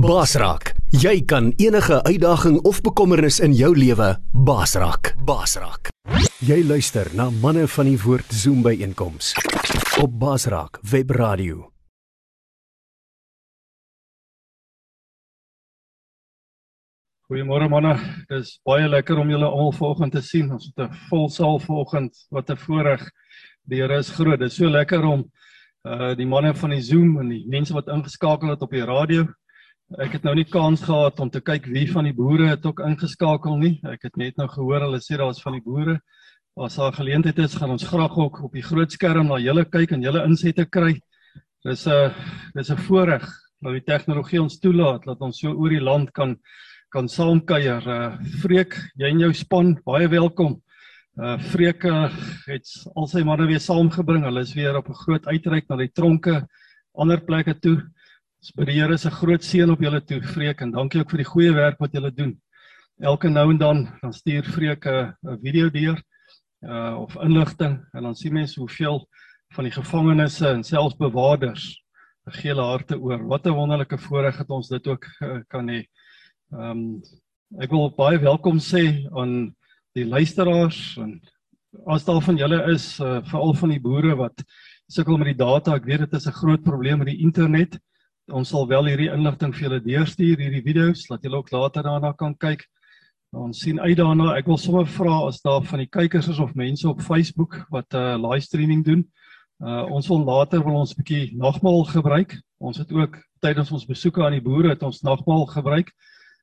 Basraak, jy kan enige uitdaging of bekommernis in jou lewe basraak. Basraak. Jy luister na manne van die woord Zoom by einkoms op Basraak Webradio. Goeiemôre manne. Dis baie lekker om julle almal vanoggend te sien. Ons het 'n vol saal vanoggend. Wat 'n voorreg. Die Here is groot. Dit is so lekker om uh die manne van die Zoom en die mense wat ingeskakel het op die radio. Ek het nou nie kans gehad om te kyk wie van die boere het ook ingeskakel nie. Ek het net nou gehoor hulle sê daar's van die boere. As daar geleentheid is, gaan ons graag ook op die groot skerm na julle kyk en julle insette kry. Dis 'n uh, dis 'n voorreg dat die tegnologie ons toelaat dat ons so oor die land kan kan saamkuier. Uh Freek, jy en jou span, baie welkom. Uh Freek uh, het al sy manne weer saamgebring. Hulle is weer op 'n groot uitreik na die tronke, ander plekke toe. Dis by die Here se groot seën op julle toe, Freek, en dankie ook vir die goeie werk wat julle doen. Elke nou en dan dan stuur Freek 'n video deur uh of inligting en dan sien mense hoeveel van die gevangenes en selfs bewakers gee hulle harte oor. Wat 'n wonderlike voorreg het ons dit ook uh, kan hê. Um, ek wil baie welkom sê aan die luisteraars en as daar van julle is uh, veral van die boere wat sukkel met die data, ek weet dit is 'n groot probleem met die internet. Ons sal wel hierdie inligting vir julle deurstuur, hierdie video's, laat julle ook later daarna kan kyk. Ons sien uit daarna. Ek wil sommer vra as daar van die kykers is of mense op Facebook wat 'n uh, live streaming doen. Uh ons wil later wil ons 'n bietjie nagmaal gebruik. Ons het ook tydens ons besoeke aan die boere het ons nagmaal gebruik.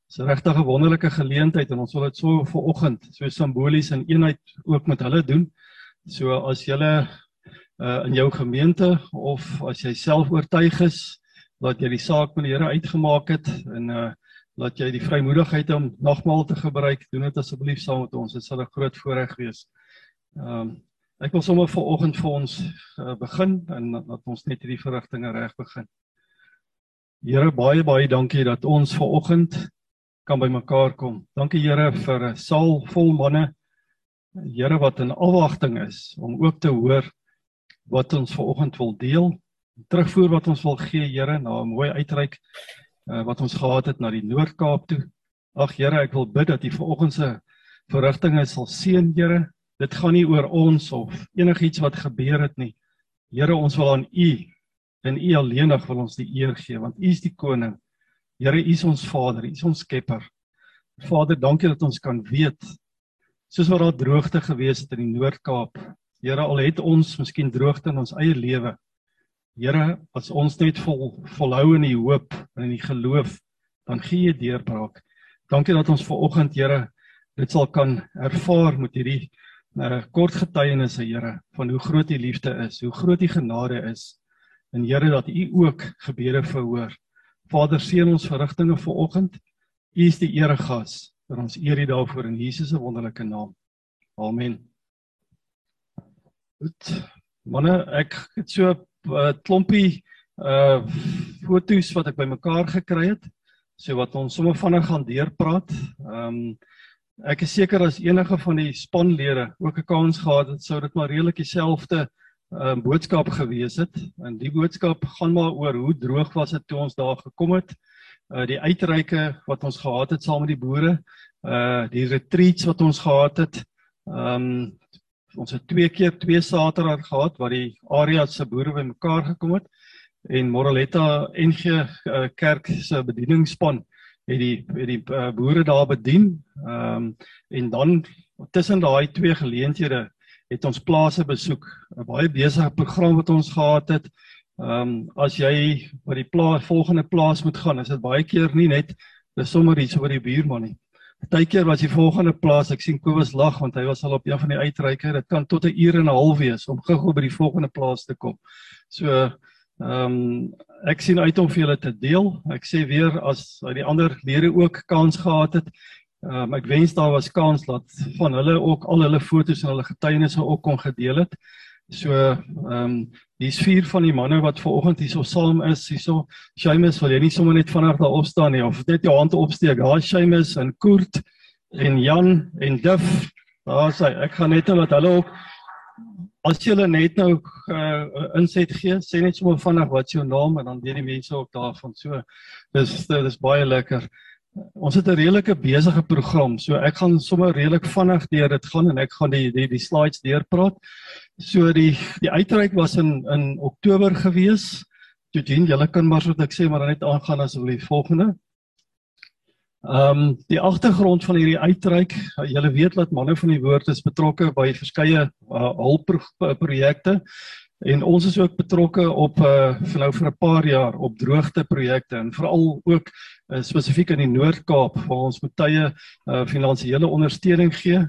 Dis regtig 'n wonderlike geleentheid en ons wil dit so vir oggend so simbolies in eenheid ook met hulle doen. So as jy uh in jou gemeente of as jy self oortuig is dat jy die saak met die Here uitgemaak het en uh laat jy die vrymoedigheid om nagmaal te gebruik, doen dit asseblief saam met ons. Dit sal 'n groot voorreg wees. Um ek wil sommer vir oggend vir ons uh, begin en dat ons net hierdie verrigtinge reg begin. Here baie baie dankie dat ons ver oggend kan by mekaar kom. Dankie Here vir 'n saal vol manne. Here wat in afwagting is om ook te hoor wat ons vanoggend wil deel. Terugvoer wat ons wil gee Here na 'n mooi uitreik uh, wat ons gehad het na die Noord-Kaap toe. Ag Here, ek wil bid dat U vanoggend se verrigtinge sal seën Here. Dit gaan nie oor ons of enigiets wat gebeur het nie. Here, ons wil aan U en U alleenig wil ons die eer gee want U is die koning. Here, U is ons Vader, U is ons Skepper. Vader, dankie dat ons kan weet soos wat daar droogte gewees het in die Noord-Kaap. Here, al het ons miskien droogte in ons eie lewe. Here, as ons net vol volhou in die hoop en in die geloof, dan gee jy deurbraak. Dankie dat ons ver oggend, Here, dit sal kan ervaar met hierdie uh, kort getuienisse, Here, van hoe groot U liefde is, hoe groot U genade is. En Here, dat U ook gebede verhoor. Vader seën ons verrigtinge vir oggend. U is die eregas. Vir ons eer U daarvoor in Jesus se wonderlike naam. Amen. Goed. Manne, ek het so uh, klompie uh foto's wat ek bymekaar gekry het. So wat ons sommer vinnig gaan deurpraat. Ehm um, ek is seker as enige van die spanlede ook 'n kans gehad het, sou dit maar redelik dieselfde uh, boodskap gewees het en die boodskap gaan maar oor hoe droog was dit toe ons daar gekom het. Uh die uitreike wat ons gehad het saam met die boere, uh die retreats wat ons gehad het. Um ons het twee keer twee Saterdag gehad waar die area se boere bymekaar gekom het en Moraletta NG uh, Kerk se bedieningspan het die het die uh, boere daar bedien. Um en dan tussen daai twee geleenthede het ons plase besoek, 'n baie besige program wat ons gehad het. Ehm um, as jy by die plaas volgende plaas moet gaan, is dit baie keer nie net dis sommer iets oor die buurman nie. Partykeer was die volgende plaas, ek sien Kobus lag want hy was al op een van die uitreike. Dit kan tot 'n uur en 'n half wees om gou-gou by die volgende plaas te kom. So ehm um, ek sien uit om vir julle te deel. Ek sê weer as uit die ander lede ook kans gehad het, Ehm um, ek wens daar was kans dat van hulle ook al hulle fotos en hulle getuienisse ook kon gedeel het. So ehm um, dis vier van die manne wat ver oggend hierso saam is. Hierso Seamus, wil jy nie sommer net vanaand daar opstaan nie of net jou hand opsteek? Daar is Seamus en Kurt en Jan en Duff. Daar sê ek gaan net net hulle ook as jy net nou uh, inset gee, sê net sommer vinnig wat jou naam en dan weet die mense ook daarvan. So dis dis baie lekker. Ons het 'n redelike besige program. So ek gaan sommer redelik vinnig deur dit gaan en ek gaan die die die slides deurpraat. So die die uitreik was in in Oktober gewees. Eugene, julle kan maar so wat ek sê maar net aangaan asseblief volgende. Ehm um, die agtergrond van hierdie uitreik, julle weet dat manne van die woord is betrokke by verskeie uh, hulpprojekte en ons is ook betrokke op uh, vir nou vir 'n paar jaar op droogte projekte en veral ook uh, spesifiek in die Noord-Kaap waar ons met tye uh, finansiële ondersteuning gee.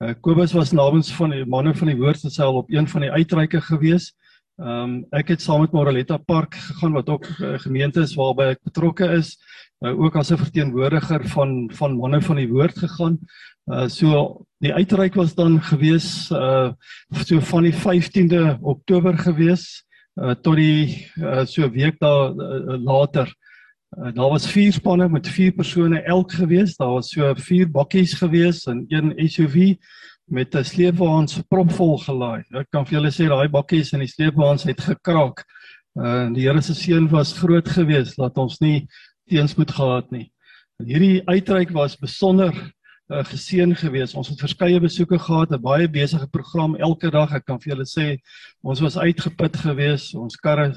Uh, Kobus was namens van die manne van die woord self op een van die uitreike gewees. Ehm um, ek het saam met Moraletta Park gegaan wat ook 'n uh, gemeente is waarby ek betrokke is uh, ook as 'n verteenwoordiger van van manne van die woord gegaan. Uh so die uitreik was dan gewees uh so van die 15de Oktober gewees uh tot die uh, so week daar uh, later. Uh, daar was vier spanne met vier persone elk gewees. Daar was so vier bakkies gewees en een SUV met 'n sleepwaens propvol gelaai. Ek kan vir julle sê daai bakkies en die sleepwaens het gekraak. Uh die Here se seën was groot geweest dat ons nie teenspoed gehad nie. En hierdie uitreik was besonder uh, geseën geweest. Ons het verskeie besoeke gehad, 'n baie besige program elke dag. Ek kan vir julle sê, ons was uitgeput geweest. Ons karre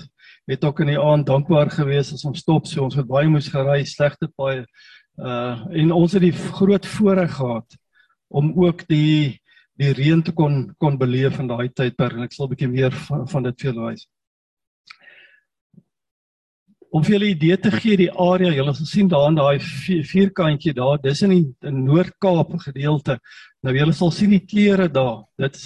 het ook in die aand dankbaar geweest as ons stop, so ons het baie moes gery, slegte paaie. Uh en ons het die groot voorreg gehad om ook die die reën te kon kon beleef in daai tydperk en ek sal 'n bietjie meer van, van dit vir julle wys om vir julle 'n idee te gee die area, julle sal sien daar in daai vierkantjie daar, dis in die Noord-Kaap gedeelte. Nou julle sal sien die kleure daar. Dit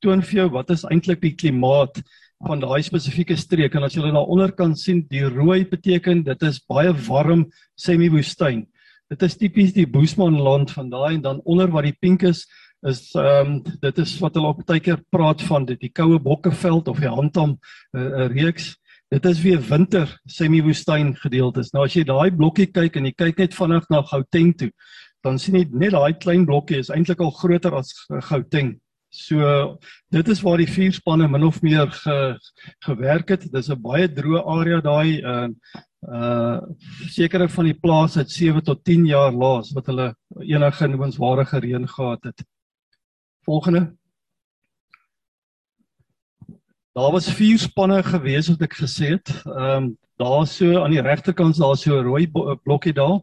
toon vir jou wat is eintlik die klimaat van daai spesifieke streek en as julle na onderkant sien, die rooi beteken dit is baie warm semi-woestyn. Dit is tipies die Boesman land van daai en dan onder wat die pink is is ehm um, dit is wat hulle op baie keer praat van dit die koue bokkeveld of die handam 'n uh, uh, reeks Dit is weer winter semi-woestyn gedeeltes. Nou as jy daai blokkie kyk en jy kyk net vinnig na Gauteng toe, dan sien jy net daai klein blokkie is eintlik al groter as Gauteng. So dit is waar die vier spanne min of meer ge, gewerk het. Dis 'n baie droë area daai uh uh sekere van die plase het 7 tot 10 jaar laas wat hulle enige noemenswaardige reën gehad het. Volgende Daar was vier spanne gewees wat ek gesê het. Ehm um, daar so aan die regterkant daar so 'n rooi blokkie daar.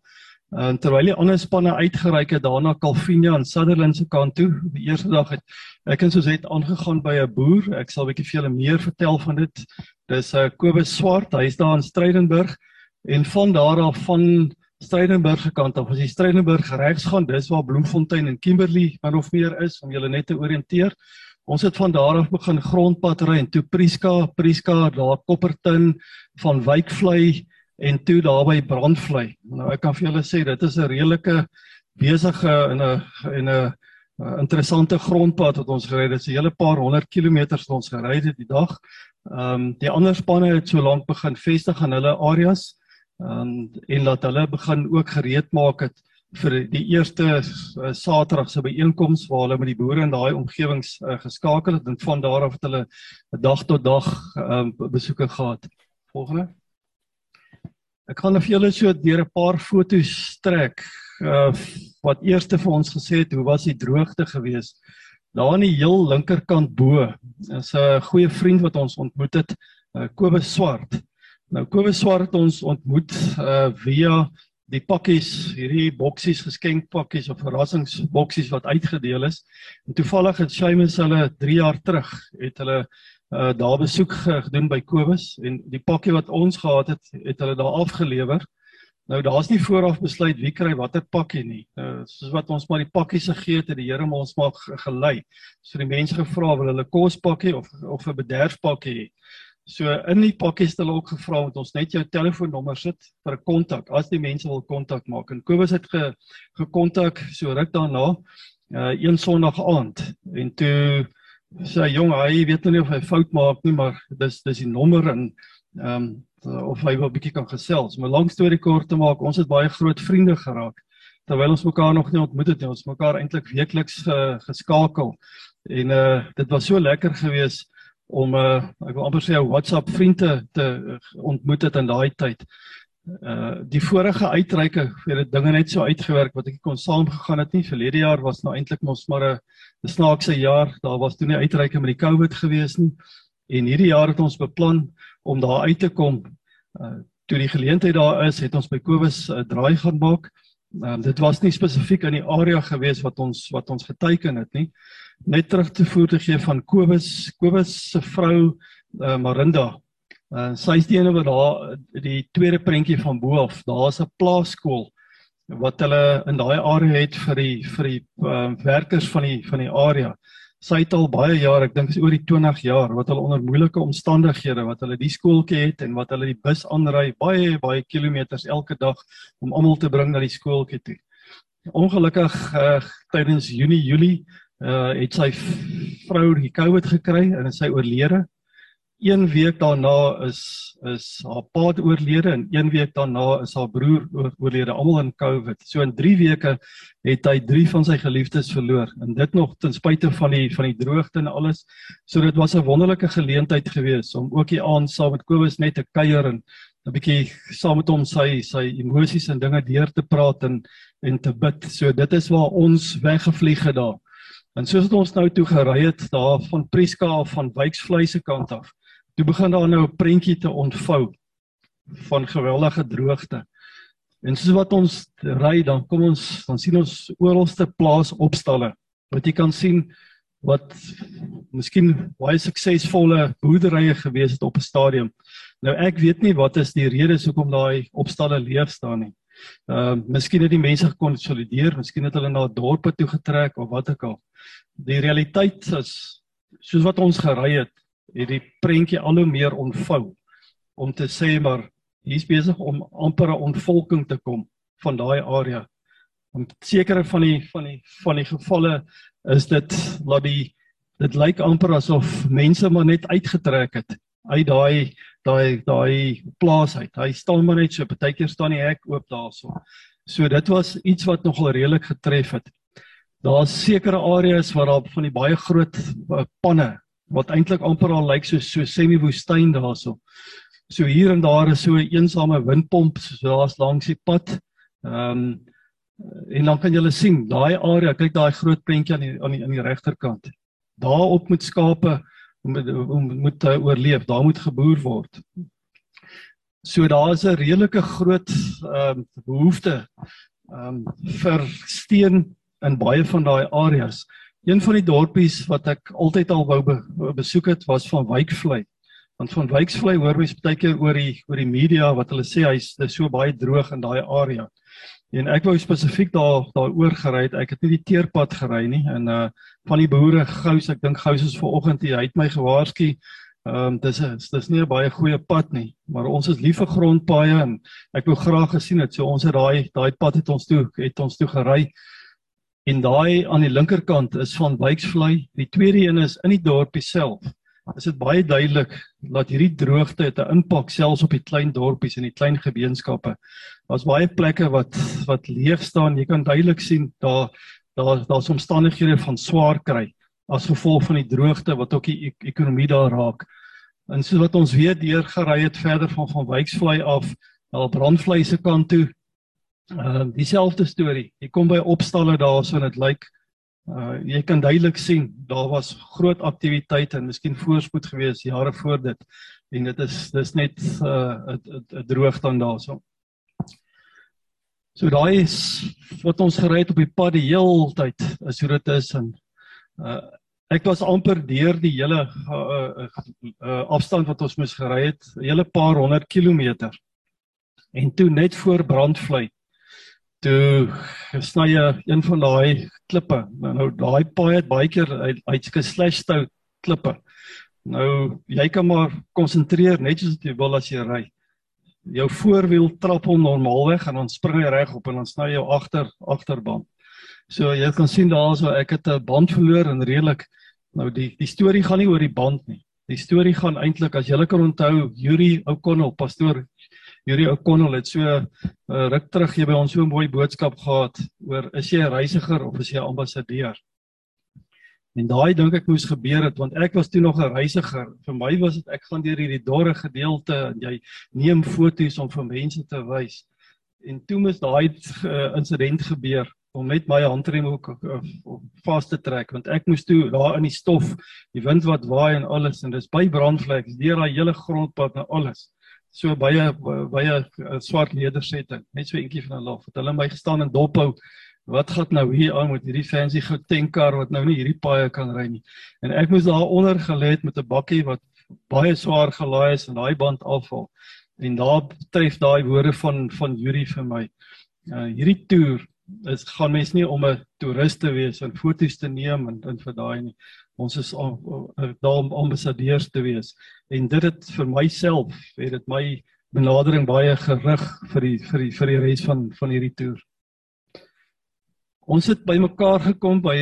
En terwyl die ander spanne uitgereik het daarna Calvinia en Sutherland se kant toe, die eerste dag het ek en het aangegaan by 'n boer. Ek sal 'n bietjie vir julle meer vertel van dit. Dis uh, Kobus Swart, hy's daar in Strydenburg en van daar af van Strydenburg se kant af, as jy Strydenburg regs gaan, dis waar Bloemfontein en Kimberley maar of meer is om julle net te orienteer. Ons het van daar af begin grondpad ry en toe Prieska, Prieska, daar Koppertin van Wykvlei en toe daar by Brandvlei. Nou ek kan vir julle sê dit is 'n redelike besige en 'n en 'n interessante grondpad wat ons gery het. Dit is 'n hele paar honderd kilometers wat ons gery het die dag. Ehm um, die ander spanne het so lank begin vestig aan hulle areas. Ehm um, en laat hulle begin ook gereed maak het vir die eerste uh, Saterdag se byeenkoms waar hulle met die boere in daai omgewings uh, geskakel het en van daar af het hulle dag tot dag um, besoeke gehad. Volgende. Ek gaan vir julle so deur 'n paar foto's trek uh, wat eerste vir ons gesê het hoe was die droogte geweest. Daar aan die heel linkerkant bo is 'n goeie vriend wat ons ontmoet het, uh, Kobus Swart. Nou Kobus Swart het ons ontmoet uh, via die pakkies, hierdie boksies, geskenkpakkies of verrassingsboksies wat uitgedeel is. En toevallig het Seamus hulle 3 jaar terug het hulle uh daar besoek gedoen by Kobus en die pakkie wat ons gehad het, het hulle daar afgelewer. Nou daar's nie vooraf besluit wie kry watter pakkie nie. Uh soos wat ons maar die pakkies gegee het, het die Here ons maar gelei. So die mense gevra wil hulle kospakkie of of 'n bederfpakkie hê. So in die pakkies het hulle ook gevra moet ons net jou telefoonnommer sit vir 'n kontak as die mense wil kontak maak. En Kobus het ge gekontak so ruk daarna, uh een Sondag aand en toe sê hy jong, hy weet nie of hy fout maak nie, maar dis dis die nommer en ehm um, of hy wil 'n bietjie kan gesels. Maar lank storie kort te maak, ons het baie groot vriende geraak terwyl ons mekaar nog nie ontmoet het nie. Ons mekaar eintlik weekliks uh, geskakel. En uh dit was so lekker geweest om 'n uh, ek wil amper sê 'n WhatsApp vriende te ontmoet het in daai tyd. Uh die vorige uitreike het dit dinge net so uitgewerk wat ek kon saamgegaan het nie. Verlede jaar was nou eintlik mos maar 'n snaakse jaar. Daar was toe nie uitreike met die COVID gewees nie. En hierdie jaar het ons beplan om daar uit te kom. Uh toe die geleentheid daar is, het ons by Kobus 'n uh, draai gaan maak. Um, dit was nie spesifiek in die area gewees wat ons wat ons geteken het nie. Net terug te voer te gee van Kobus, Kobus se vrou uh, Marinda Uh sy is die ene wat daar die tweede prentjie van bo af. Daar's 'n plaaskool wat hulle in daai area het vir die vir die uh, werkers van die van die area. Sy het al baie jare, ek dink is oor die 20 jaar wat hulle onder moeilike omstandighede wat hulle die skooltjie het en wat hulle die bus aanry baie baie kilometers elke dag om almal te bring na die skooltjie toe. Ongelukkig uh, tydens Junie Julie uh het sy vrou die COVID gekry en sy oorlede een week daarna is is haar pa oorlede en een week daarna is haar broer oorlede almal in COVID. So in 3 weke het hy 3 van sy geliefdes verloor en dit nog ten spyte van die van die droogte en alles. So dit was 'n wonderlike geleentheid geweest om ook hier aan saam met Kobus net te kuier en 'n bietjie saam met hom sy sy emosies en dinge deur te praat en en te bid. So dit is waar ons weggevlieg het daar. En soos ons nou toe gery het daar van Prieska af van Wyksvlei se kant af toe begin daar nou 'n prentjie te ontvou van geweldige droogte. En soos wat ons ry, dan kom ons dan sien ons oralste plaas opstalle. Wat jy kan sien wat miskien baie suksesvolle boerderye gewees het op 'n stadium. Nou ek weet nie wat is die redes hoekom daai opstalle leeg staan nie. Ehm uh, miskien het die mense gekonsolideer, miskien het hulle na dorpe toe getrek of wat ook al. Die realiteit is soos wat ons gery het, het die prentjie al hoe meer ontvou om te sê maar hier's besig om amper 'n ontvolking te kom van daai area. Om sekere van die van die van die gevalle is dit dat die dit lyk amper asof mense maar net uitgetrek het uit daai daai daai plaas uit. Hy staan maar net so, partykeer staan die hek oop daarso. So dit was iets wat nogal redelik getref het. Daar's sekere areas waar daar van die baie groot uh, panne wat eintlik amper al lyk so so semi-woestyn daarso. So hier en daar is so 'n eensame windpomp so daar's langs die pad. Ehm um, en dan kan jy sien daai area, kyk daai groot prentjie aan die aan die aan die regterkant. Daarop moet skape moet moet uh, oorleef, daar moet geboer word. So daar is 'n redelike groot ehm um, behoefte ehm um, vir steen in baie van daai areas. Een van die dorpies wat ek altyd al wou be, besoek het was van Wykvlei. Want van Wyksvlei hoor mens baie keer oor die oor die media wat hulle sê hy's so baie droog in daai area. En ek wou spesifiek daar daaroor gery het. Ek het nie die teerpad gery nie en uh van die boere gous, ek dink gous is vanoggend. Hy het my gewaarsku. Ehm um, dis is dis nie 'n baie goeie pad nie, maar ons is lief vir grondpaaie en ek wou graag gesien het. So ons het daai daai pad het ons toe het ons toe gery. En daai aan die linkerkant is van Wyksvlei. Die tweede een is in die dorpie self. Is dit baie duidelik dat hierdie droogte 'n impak selfs op die klein dorpies en die klein gemeenskappe. Daar's baie plekke wat wat leeg staan. Jy kan duidelik sien daar daar daar's omstandighede van swaar kry as gevolg van die droogte wat ook die ek ekonomie daar raak. En soos wat ons weet, deur gery het verder van van Wyksvlei af na Brandvlei se kant toe Uh, dieselfde storie. Jy kom by opstalle daarso en dit lyk uh jy kan duidelik sien daar was groot aktiwiteit en miskien voorspoed gewees jare voor dit. En dit is dis net uh 'n droog dan daarso. So daai is wat ons gery het op die pad die heeltyd is hoe dit is en uh ek was amper deur die hele uh, uh, uh afstand wat ons moes gery het, hele paar honderd kilometer. En toe net voor Brandvlei toe sny jy een van daai klippe. Nou, nou daai paai het baie keer uit sulke slash stout klippe. Nou jy kan maar konsentreer net soos jy wil as jy ry. Jou voorwiel trap hom normaalweg en dan spring hy reg op en dan sny jou agter agterband. So jy kan sien daarso ek het 'n band verloor en redelik nou die die storie gaan nie oor die band nie. Die storie gaan eintlik as jy kan onthou Yuri O'Connell pastoor Yuri O'Connell het so uh, ruk terug hier by ons so 'n mooi boodskap gehad oor is jy 'n reisiger of is jy 'n ambassadeur? En daai dink ek moes gebeur het want ek was toe nog 'n reisiger. Vir my was dit ek gaan deur hierdie dorre gedeelte en jy neem foto's om vir mense te wys. En toe moes daai uh, insident gebeur om net my handrem ook uh, vas te trek want ek moes toe daar in die stof, die wind wat waai en alles en dis by brandvleks deur daai hele grondpad en alles. So baie baie uh, swart ledersetting, net so eentjie van hulle af. Het hulle my gestaan en dophou. Wat gaan nou hier aan met hierdie fancy goutenkar wat nou nie hierdie paaie kan ry nie. En ek moes daar onder gelê het met 'n bakkie wat baie swaar gelaai is en daai band afval. En daar tref daai woorde van van Yuri vir my. Uh, hierdie toer is gaan mens nie om 'n toerist te wees en foto's te neem en en vir daai nie. Ons is daar om ambassadeurs te wees. En dit het vir myself, het dit my benadering baie gerig vir die vir die vir die res van van hierdie toer. Ons het bymekaar gekom by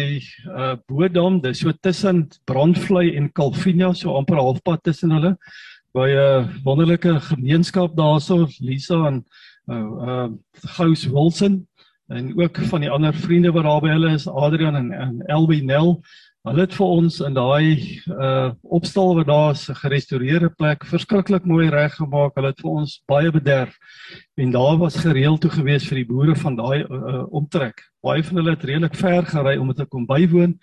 uh, Bodam, dis so tussen Brandvlei en Kalvinia, so amper halfpad tussen hulle by 'n uh, wonderlike gemeenskap daarso, Lisa en uh, uh Gous Wilson en ook van die ander vriende wat daar by hulle is, Adrian en, en Elby Nel. Hulle het vir ons in daai uh opstal wat daar is, 'n gerestoreerde plek, verskriklik mooi reggemaak. Hulle het vir ons baie bederf. En daar was gereeld toe gewees vir die boere van daai uh, uh, omtrek. Baie van hulle het redelik ver gery om te kom bywoon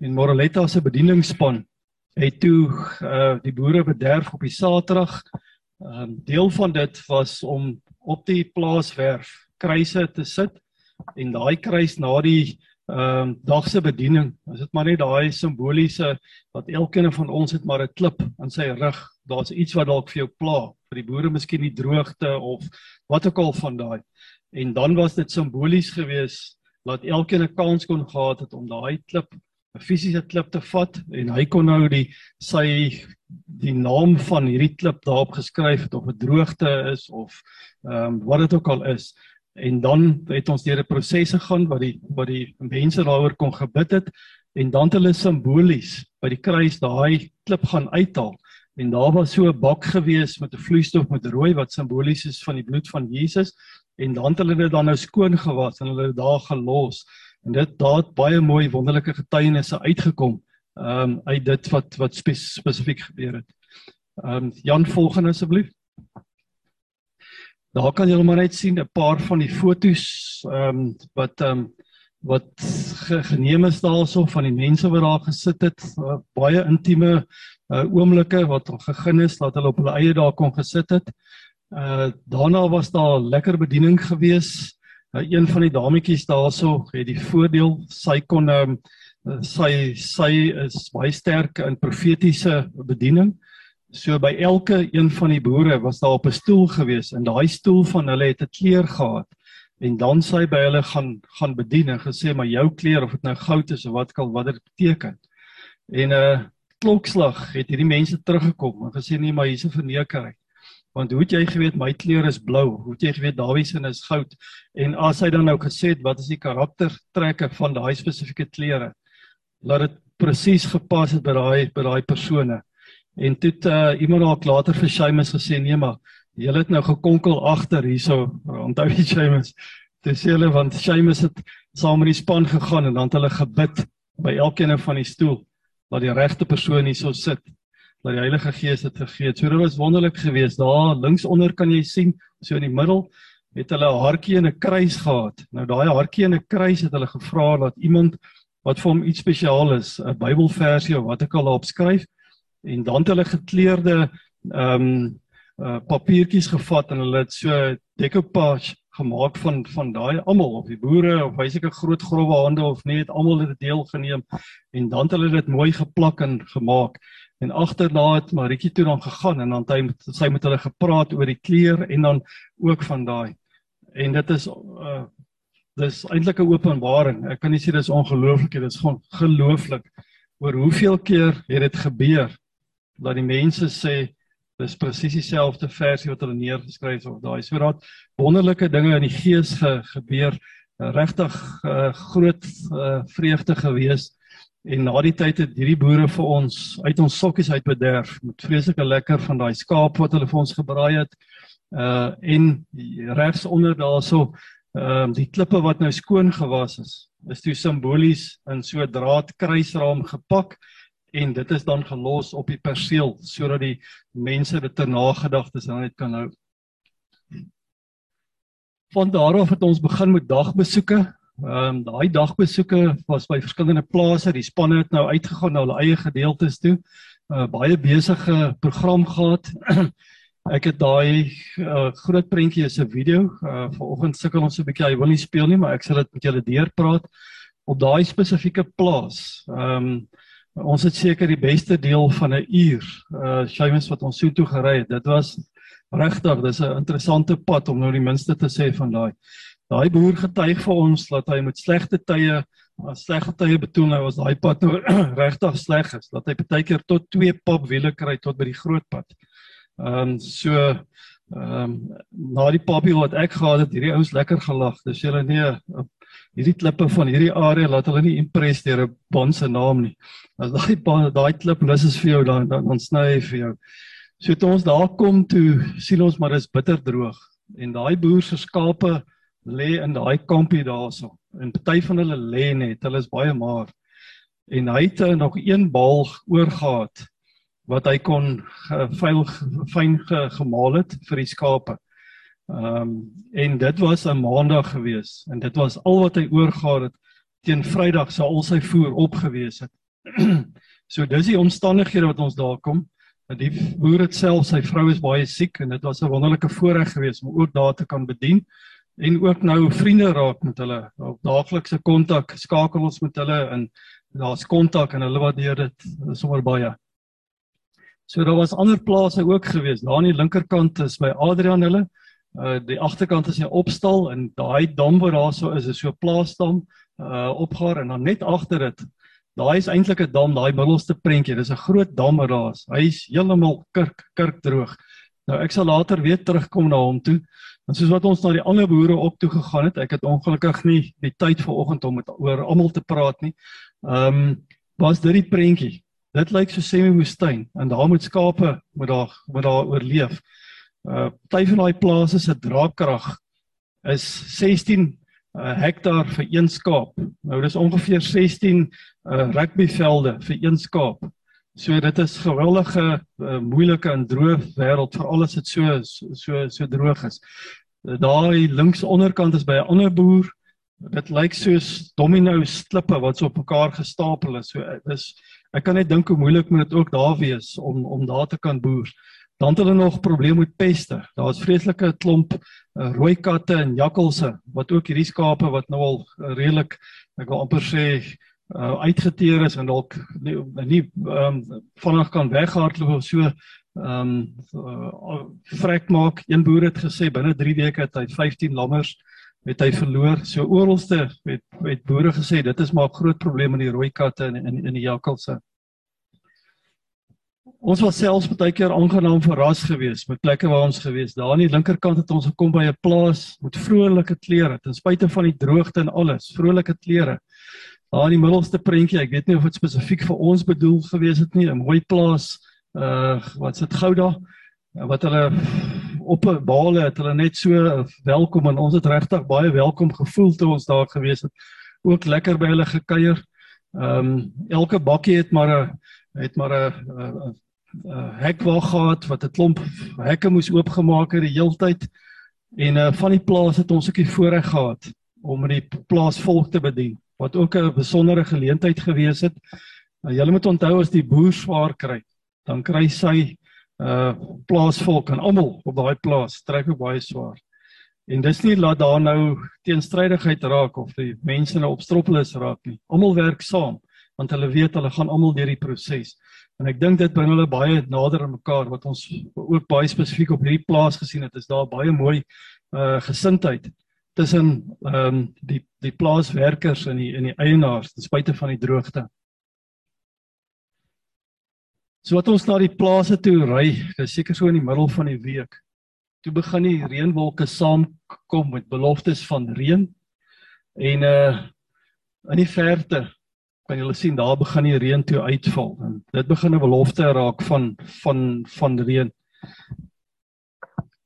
en Moreletta se bedieningspan het toe uh die boere bederf op die Saterdag. uh, Deel van dit was om op die plaaswerf kruise te sit en daai kruis na die ehm um, dagse bediening, is dit maar net daai simboliese wat elkeen van ons het maar 'n klip aan sy rug. Daar's iets wat dalk vir jou pla, vir die boere miskien die droogte of wat ook al van daai. En dan was dit simbolies geweest dat elkeen 'n kans kon gehad het om daai klip 'n fisiese klip te vat en hy kon nou die sy die naam van hierdie klip daarop geskryf het of 'n droogte is of ehm um, wat dit ook al is en dan het ons deur 'n proses gegaan wat die wat die mense daaroor kon gebid het en dan het hulle simbolies by die kruis daai klip gaan uithaal en daar was so 'n bak gewees met 'n vloeistof met rooi wat simbolies is van die bloed van Jesus en dan het hulle dit dan nou skoon gewas en hulle het daar gelos en dit daar het baie mooi wonderlike getuienisse uitgekom um, uit dit wat wat spesifiek gebeur het. Ehm um, Jan volgende asseblief. Daar kan julle maar net sien 'n paar van die fotos ehm um, wat ehm um, wat ge geneem is daarso van die mense wat daar gesit het, uh, baie intieme uh, oomblikke wat gegin is dat hulle op hulle eie daar kon gesit het. Uh daarna was daar lekker bediening gewees. Uh, een van die dametjies daarso het die voordeel sy kon ehm um, sy sy is baie sterk in profetiese bediening. So by elke een van die boere was daar op 'n stoel gewees en daai stoel van hulle het 'n kleur gehad. En dan sy by hulle gaan gaan bedien en gesê maar jou kleur of dit nou goud is of wat kal wat dit beteken. En 'n uh, klokslag het hierdie mense teruggekom en gesê nee maar hier's 'n vernekerry. Want hoe het jy geweet my kleur is blou? Hoe het jy geweet Dawid se is goud? En as hy dan nou gesê het wat is die karaktertrekke van daai spesifieke kleure? Laat dit presies gepas het by daai by daai persone. En toe het uh, iemand dalk later vir Seamus gesê nee maar julle het nou gekonkel agter hierso onthou jy Seamus dis hulle want Seamus het saam met die span gegaan en dan het hulle gebid by elkeen van die stoel dat die regte persoon hierso sit dat die Heilige Gees dit gegee het. So dit was wonderlik geweest. Daar links onder kan jy sien so in die middel het hulle 'n hartjie en 'n kruis gehad. Nou daai hartjie en 'n kruis het hulle gevra dat iemand wat vir hom iets spesiaal is, 'n Bybelversie of wat ek al daarop skryf, en dan het hulle gekleurde ehm um, uh, papiertjies gevat en hulle het so decoupage gemaak van van daai almal of die boere of hy seker groot growwe hande of nie het almal dit deel geneem en dan het hulle dit mooi geplak en gemaak. En agterna het Maritjie toe dan gegaan en dan het hy met sy met hulle gepraat oor die kleur en dan ook van daai. En dit is uh, dis eintlik 'n openbaring. Ek kan nie sê dis ongelooflik dit is gewoon gelooflik oor hoeveel keer het dit gebeur dat die mense sê dis presies dieselfde versie wat hulle neergeskryf het of daai. So dat wonderlike dinge in die gees ge, gebeur. Regtig uh, groot uh, vreugde gewees. En na die tyd het hierdie boere vir ons uit ons sokkies uit bederf met vreeslike lekker van daai skaap wat hulle vir ons gebraai het. Uh en regs onder daarso ehm uh, die klippe wat nou skoon gewas is is toe simbolies in so 'n draad kruisraam gepak en dit is dan gelos op die perseel sodat die mense dit ter nagedagtes dan net kan hou. Van daar af het ons begin met dagbesoeke. Ehm um, daai dagbesoeke was by verskillende plase. Die spanne het nou uitgegaan na hulle eie gedeeltes toe. Uh, baie besige program gehad. Ek het daai uh, groot prentjie is 'n video. Uh, Vanoggend sukkel ons 'n bietjie. Hy wil nie speel nie, maar ek sal dit met julle deurpraat op daai spesifieke plaas. Ehm um, ons het seker die beste deel van 'n uur uh Seamus wat ons so toe gery het. Dit was regtig, dis 'n interessante pad om nou die minste te sê van daai. Daai boer getuig vir ons dat hy met slegte tye, as slegte tye betoon hy was daai pad nou regtig sleg is, dat hy baie keer tot 2 pap wiele kry tot by die groot pad. Ehm um, so ehm um, na die papie wat ek gehad het, hierdie ouens lekker gelag. Dis julle nee, hierdie klippe van hierdie area laat hulle nie impress deur 'n bond se naam nie. As daai daai klip lus is vir jou dan dan ontsny hy vir jou. So toe ons daar kom toe sien ons maar dis bitter droog en daai boer se skape lê in daai kampie daarso. En party van hulle lê net, hulle is baie maar. En hy het nog een bal oorgehad wat hy kon vuil fyn ge, gemaal het vir die skape. Ehm um, en dit was 'n maandag gewees en dit was al wat hy oorgehad het teen Vrydag sou al sy voer opgewees het. so dis die omstandighede wat ons daar kom. Die boer het self, sy vrou is baie siek en dit was 'n wonderlike voorreg geweest om ook daar te kan bedien en ook nou vriende raak met hulle op daaglikse kontak skakel ons met hulle en daar's kontak en hulle waardeer dit sommer baie. So daar was ander plase ook gewees. Daar aan die linkerkant is by Adrian hulle. Uh die agterkant is 'n opstal en daai dam wat daarso is is so 'n plaasdam uh opgaar en dan net agter dit. Daai is eintlik 'n dam, daai middelste prentjie. Dis 'n groot dam wat daar is. Hy's heeltemal kirk kirk droog. Nou ek sal later weer terugkom na hom toe. En soos wat ons na die ander boere op toe gegaan het, ek het ongelukkig nie die tyd vanoggend om met oor almal te praat nie. Ehm um, was dit die prentjie. Dit lyk so semi-woestyn en daar moet skape moet daar moet daar oorleef. Uh party van daai plase se draagkrag is 16 uh, hektaar vir een skaap. Nou dis ongeveer 16 uh, rugbyvelde vir een skaap. So dit is geweldige uh, moeilike en droë wêreld vir alles wat so so so droog is. Daai links onderkant is by 'n ander boer. Dit lyk soos domino klippe wat so op mekaar gestapel is. So dis ek kan net dink hoe moeilik moet dit ook daar wees om om daar te kan boer. Dan het hulle nog probleme met peste. Daar's vreeslike klomp uh, rooi katte en jakkalse wat ook hierdie skape wat nou al uh, redelik ek wil amper sê uh, uitgeteer is en dalk nie nie um, vinnig kan weghardloop of so ehm um, uh, vrek maak. Een boer het gesê binne 3 weke het hy 15 lammers het hy verloor. So oralste het het boere gesê dit is maar 'n groot probleem in die rooi katte en in in die jakkalse. Ons was selfs baie keer aangenaam verras geweest met plekke waar ons geweest. Daar aan die linkerkant het ons gekom by 'n plaas met vrolike kleure, ten spyte van die droogte en alles, vrolike kleure. Daar in die middelste prentjie, ek weet nie of dit spesifiek vir ons bedoel gewees het nie, 'n mooi plaas uh wat sit Gouda wat hulle op 'n bale het hulle net so welkom en ons het regtig baie welkom gevoel toe ons daar gewees het. Ook lekker by hulle gekuier. Ehm um, elke bakkie het maar 'n het maar 'n 'n hekwag gehad wat 'n klomp hekke moes oopgemaak het die heeltyd. En uh van die plaas het ons ook die voorreg gehad om die plaasvolk te bedien wat ook 'n besondere geleentheid gewees het. Nou julle moet onthou as die boer swaar kry, dan kry sy uh plaasvolk en almal op daai plaas trek ook baie swaar. En dis nie laat daar nou teenstrydigheid raak of die mense nou opstroppelus raak nie. Almal werk saam want hulle weet hulle gaan almal deur die proses. En ek dink dit bring hulle baie nader aan mekaar wat ons ook baie spesifiek op hierdie plaas gesien het. Is daar baie mooi uh gesindheid tussen ehm um, die die plaaswerkers en die en die eienaars ten spyte van die droogte. So wat ons na die plase toe ry, dis seker so in die middel van die week. Toe begin die reënwolke saamkom met beloftes van reën. En uh in die verte kan jy sien daar begin die reën toe uitval en dit begin 'n belofte raak van van van reën.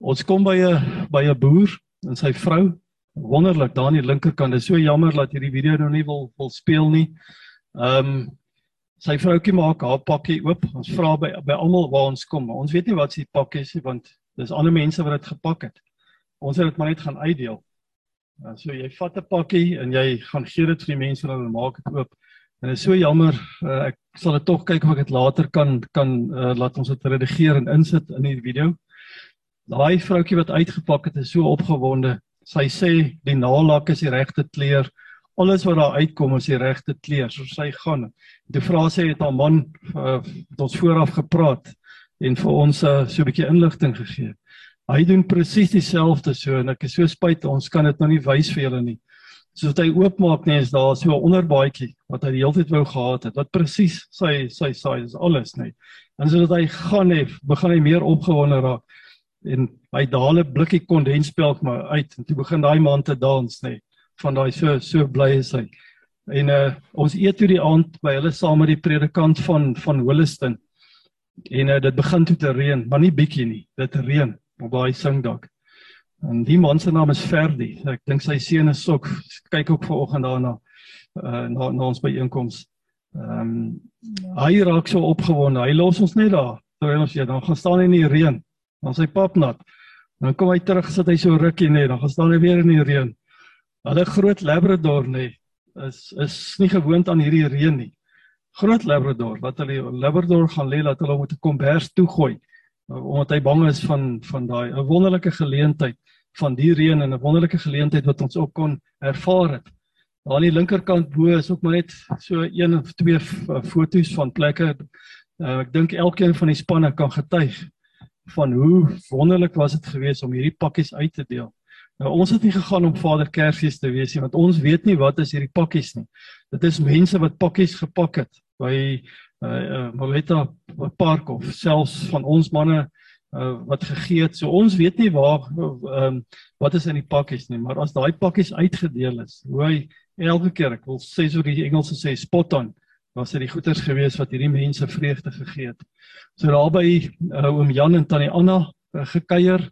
Ons kom by 'n by 'n boer en sy vrou Wonderlik daar aan die linkerkant. Dit is so jammer dat hierdie video nou nie wil wil speel nie. Ehm um, sy vroutjie maak haar pakkie oop. Ons vra by by almal waar ons kom. Ons weet nie wat se pakkie is nie want dis ander mense wat dit gepak het. Ons het dit maar net gaan uitdeel. Uh, so jy vat 'n pakkie en jy gaan gee dit vir die mense wat hulle maak dit oop. En dit is so jammer. Uh, ek sal dit tog kyk of ek dit later kan kan uh, laat ons dit redigeer en insit in die video. Daai vroutjie wat uitgepak het is so opgewonde. Sy sê die naalak is die regte kleur. Alles wat daar uitkom is die regte kleur. So sy gaan. Die vrou sê het haar man uh, ons vooraf gepraat en vir ons uh, so 'n bietjie inligting gegee. Hy doen presies dieselfde so en ek is so spyt ons kan dit nou nie wys vir julle nie. Soos hy oopmaak net is daar so 'n onderbaadjie wat hy die hele tyd wou gehad het. Wat presies sy sy size is alles net. En sodat hy gaan hê, begin hy meer opgewonde raak en hy daal 'n blikkie kondensmelk maar uit en toe begin daai man te dans nê van daai so so bly is hy en uh, ons eet toe die aand by hulle saam met die predikant van van Holliston en uh, dit begin toe te reën maar nie bietjie nie dit reën op daai singdak en die man se naam is Ferdi. Ek dink sy seun is ook kyk ook vanoggend daarna uh, na na ons byeenkoms. Ehm um, hy raak so opgewonde. Hy los ons net daar. Terwyl ons ja dan gaan staan in die reën. Dan sy pap nat. Dan kom hy terug sit hy so rukkie net, dan gaan staan hy weer in die reën. Hulle groot labrador nê is is nie gewoond aan hierdie reën nie. Groot labrador wat hulle labrador gaan lê dat hulle moet 'n kombers toegooi omdat hy bang is van van daai 'n wonderlike geleentheid van die reën en 'n wonderlike geleentheid wat ons ook kon ervaar het. Daar aan die linkerkant bo is ook maar net so een of twee foto's van plekke. Uh, ek dink elkeen van die spanne kan getuig van hoe wonderlik was dit geweest om hierdie pakkies uit te deel. Nou ons het nie gegaan om Vader Kersfees te wees nie want ons weet nie wat is hierdie pakkies nie. Dit is mense wat pakkies gepak het by uh, uh Moleta Park of selfs van ons manne uh wat gegee het. So ons weet nie waar ehm uh, wat is in die pakkies nie, maar as daai pakkies uitgedeel is, hoe hy elke keer, ek wil sê so die Engelse sê spot on, was dit die goeders gewees wat hierdie mense vreugde gegee het. So daarby uh, oom Jan en tannie Anna uh, gekuier,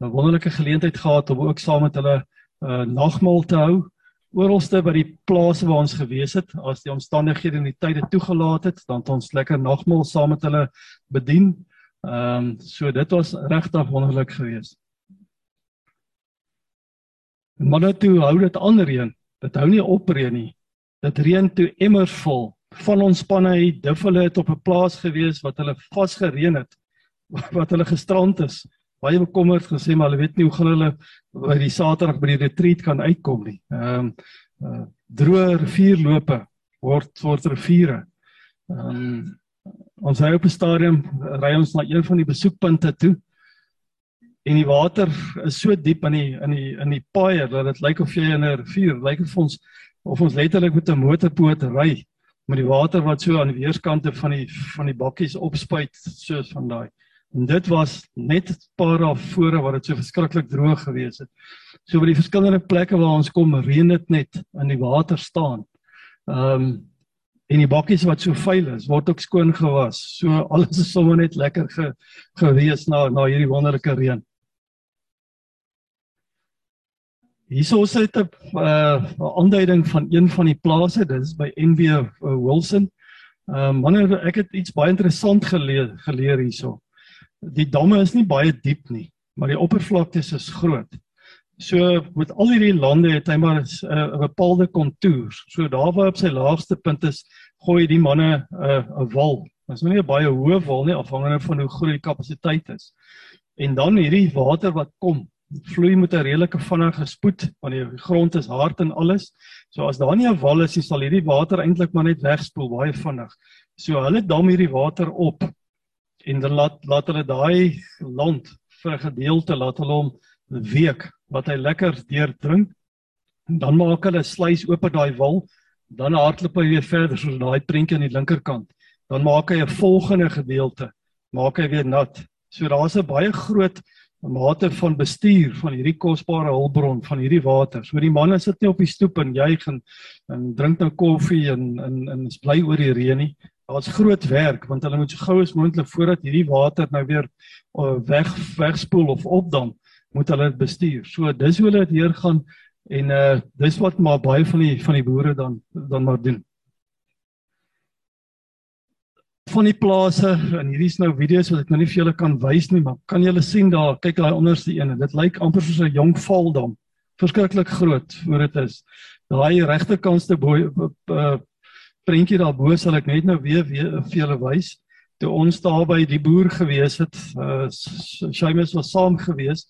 'n wonderlike geleentheid gehad om ook saam met hulle uh, nagmaal te hou oralste by die plase waar ons gewees het, as die omstandighede en die tye toegelaat het, dan het ons lekker nagmaal saam met hulle bedien. Ehm um, so dit was regtig wonderlik geweest. Maar net toe hou dit aan reën. Dit hou nie op reën nie. Dit reën toe emmers vol van ons spanne het duffele het op 'n plaas gewees wat hulle vasgereën het wat hulle gestrand is baie bekommerd gesê maar hulle weet nie hoe gaan hulle by die Saterdag by die retreat kan uitkom nie. Ehm um, uh, droë rivierlope word word riviere. Ehm um, ons ry op 'n stadium ry ons na een van die besoekpunte toe en die water is so diep in die in die in die paai dat dit lyk of jy in 'n rivier lyk of ons of ons letterlik met 'n motorboot ry met die water wat so aan die weerskante van die van die bakkies opspuit soos van daai. En dit was net 'n paar dae voor wat dit so verskriklik droog gewees het. So by die verskillende plekke waar ons kom, reën dit net in die water staan. Ehm um, en die bakkies wat so vuil is, word ook skoon gewas. So alles is sommer net lekker ge, gewees na na hierdie wonderlike reën. Hierso is dit 'n uh, aanduiding van een van die plase, dit is by NW Wilson. Ehm uh, manne, ek het iets baie interessant geleer geleer hierso. Die damme is nie baie diep nie, maar die oppervlakte is groot. So met al hierdie lande het hy maar 'n uh, bepaalde kontour. So daar waar op sy laagste punt is, gooi die manne 'n uh, 'n wal. Dit is nie 'n baie hoë wal nie, afhangende van hoe groot die kapasiteit is. En dan hierdie water wat kom vloei met 'n redelike vinnige spoed want die grond is hard en alles. So as daar nie 'n wal is nie, sal hierdie water eintlik maar net wegspoel baie vinnig. So hulle dam hierdie water op en dan laat laat hulle daai land vir 'n gedeelte laat hulle hom week wat hy lekker deurdrink. Dan maak hulle sluys oop op daai wal, dan hardloop hy weer verder soos daai prentjie aan die linkerkant. Dan maak hy 'n volgende gedeelte, maak hy weer nat. So daar's 'n baie groot 'n mate van bestuur van hierdie kosbare hulpbron van hierdie water. So die manne sit nie op die stoep en juig en en drink nou koffie en en en is bly oor die reën nie. Daar's groot werk want hulle moet so gou as moontlik voordat hierdie water nou weer uh, weg wegspoel of opdam, moet hulle dit bestuur. So dis hoe hulle dit hier gaan En uh dis wat maar baie van die van die boere dan dan maar doen. Van die plase en hierdie is nou video's wat ek nou nie vir julle kan wys nie, maar kan julle sien daar, kyk daai onderste een en dit lyk amper soos 'n jong valdam. Verskriklik groot hoe dit is. Daai regterkantste uh, prentjie daarbo sal ek net nou weer weer vir julle wys. Toe ons daar by die boer gewees het, uh Seamus was saam gewees.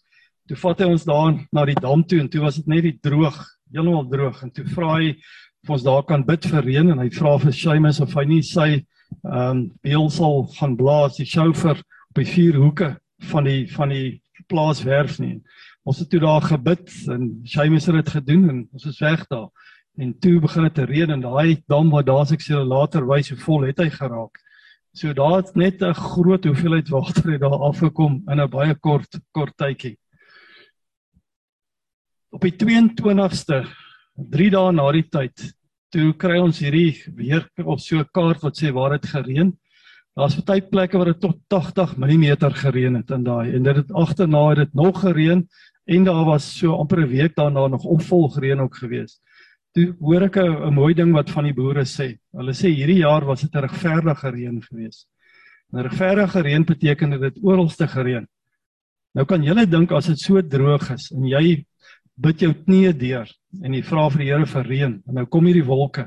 Toe vat hy ons daar na die dam toe en toe was dit net die droog, heeltemal droog en toe vra hy of ons daar kan bid vir reën en hy vra vir Seamus of hy nie sy ehm um, beel sal gaan blaas die sjoufer op die vier hoeke van die van die plaaswerf nie. Ons het toe daar gebid en Seamus het dit gedoen en ons is weg daar. En toe begin dit te reën en daai dam wat daar ek sê later wys hoe vol het hy geraak. So daar het net 'n groot hoeveelheid water het daar afgekom in 'n baie kort kort tydjie. Op die 22ste 3 dae na die tyd toe kry ons hierdie weer op so 'n kaart wat sê waar dit gereën. Daar's baie plekke waar dit tot 80 mm gereën het in daai en dit het agterna het dit nog gereën en daar was so amper 'n week daarna nog opvolg reën ook geweest toe hoor ek 'n mooi ding wat van die boere sê hulle sê hierdie jaar was dit 'n regverdige reën geweest 'n regverdige reën beteken dit het oralste gereën nou kan jy dink as dit so droog is en jy bid jou knieë deur en jy vra vir die Here vir reën en nou kom hierdie wolke.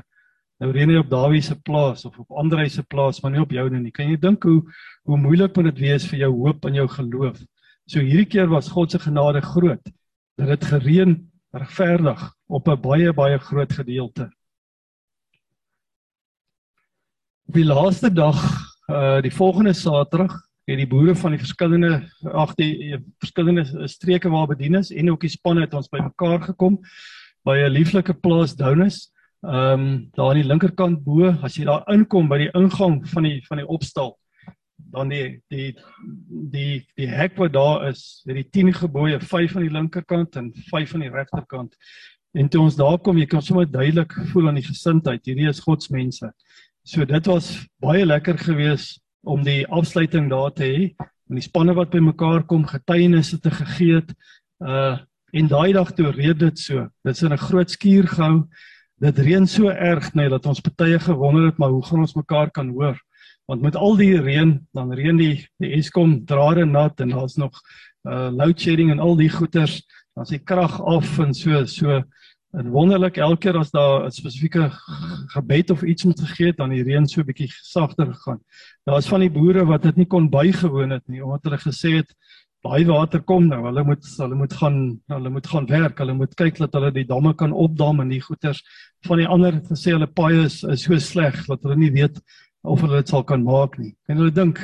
Nou reën hy op Dawid se plaas of op ander se plaas, maar nie op jou nie. Kan jy dink hoe hoe moeilik moet dit wees vir jou hoop en jou geloof? So hierdie keer was God se genade groot dat dit gereën regverdig op 'n baie baie groot gedeelte. Op die laaste dag, uh die volgende Saterdag, het die boere van die verskillende ag die, die verskillende streke waar bedien is en ook die spanne het ons bymekaar gekom by 'n lieflike plaas Downus. Ehm um, daar aan die linkerkant bo, as jy daar inkom by die ingang van die van die opstal, dan die die die die hek wat daar is, het die 10 gebooie, 5 aan die linkerkant en 5 aan die regterkant. En toe ons daar kom, jy kan sommer duidelik voel aan die gesindheid, hierdie is God se mense. So dit was baie lekker geweest om die afsluiting daar te hê en die spanne wat bymekaar kom getuienisse te gegee het uh en daai dag toe reed dit so dit's in 'n groot skuur gehou dit reën so erg net dat ons baie gewonder het maar hoe gaan ons mekaar kan hoor want met al die reën dan reën die die Eskom drade nat en daar's nog uh load shedding en al die goeters dan die krag af en so so En wonderlik elke keer as daar 'n spesifieke gebed of iets moet gegee het, dan die reën so bietjie sagter gegaan. Daar's van die boere wat dit nie kon bygewoon het nie omdat hulle gesê het baie water kom nou. Hulle moet hulle moet gaan hulle moet gaan werk. Hulle moet kyk dat hulle die damme kan opdam en die goeters van die ander gesê hulle paaie is, is so sleg dat hulle nie weet of hulle dit sal kan maak nie. En hulle dink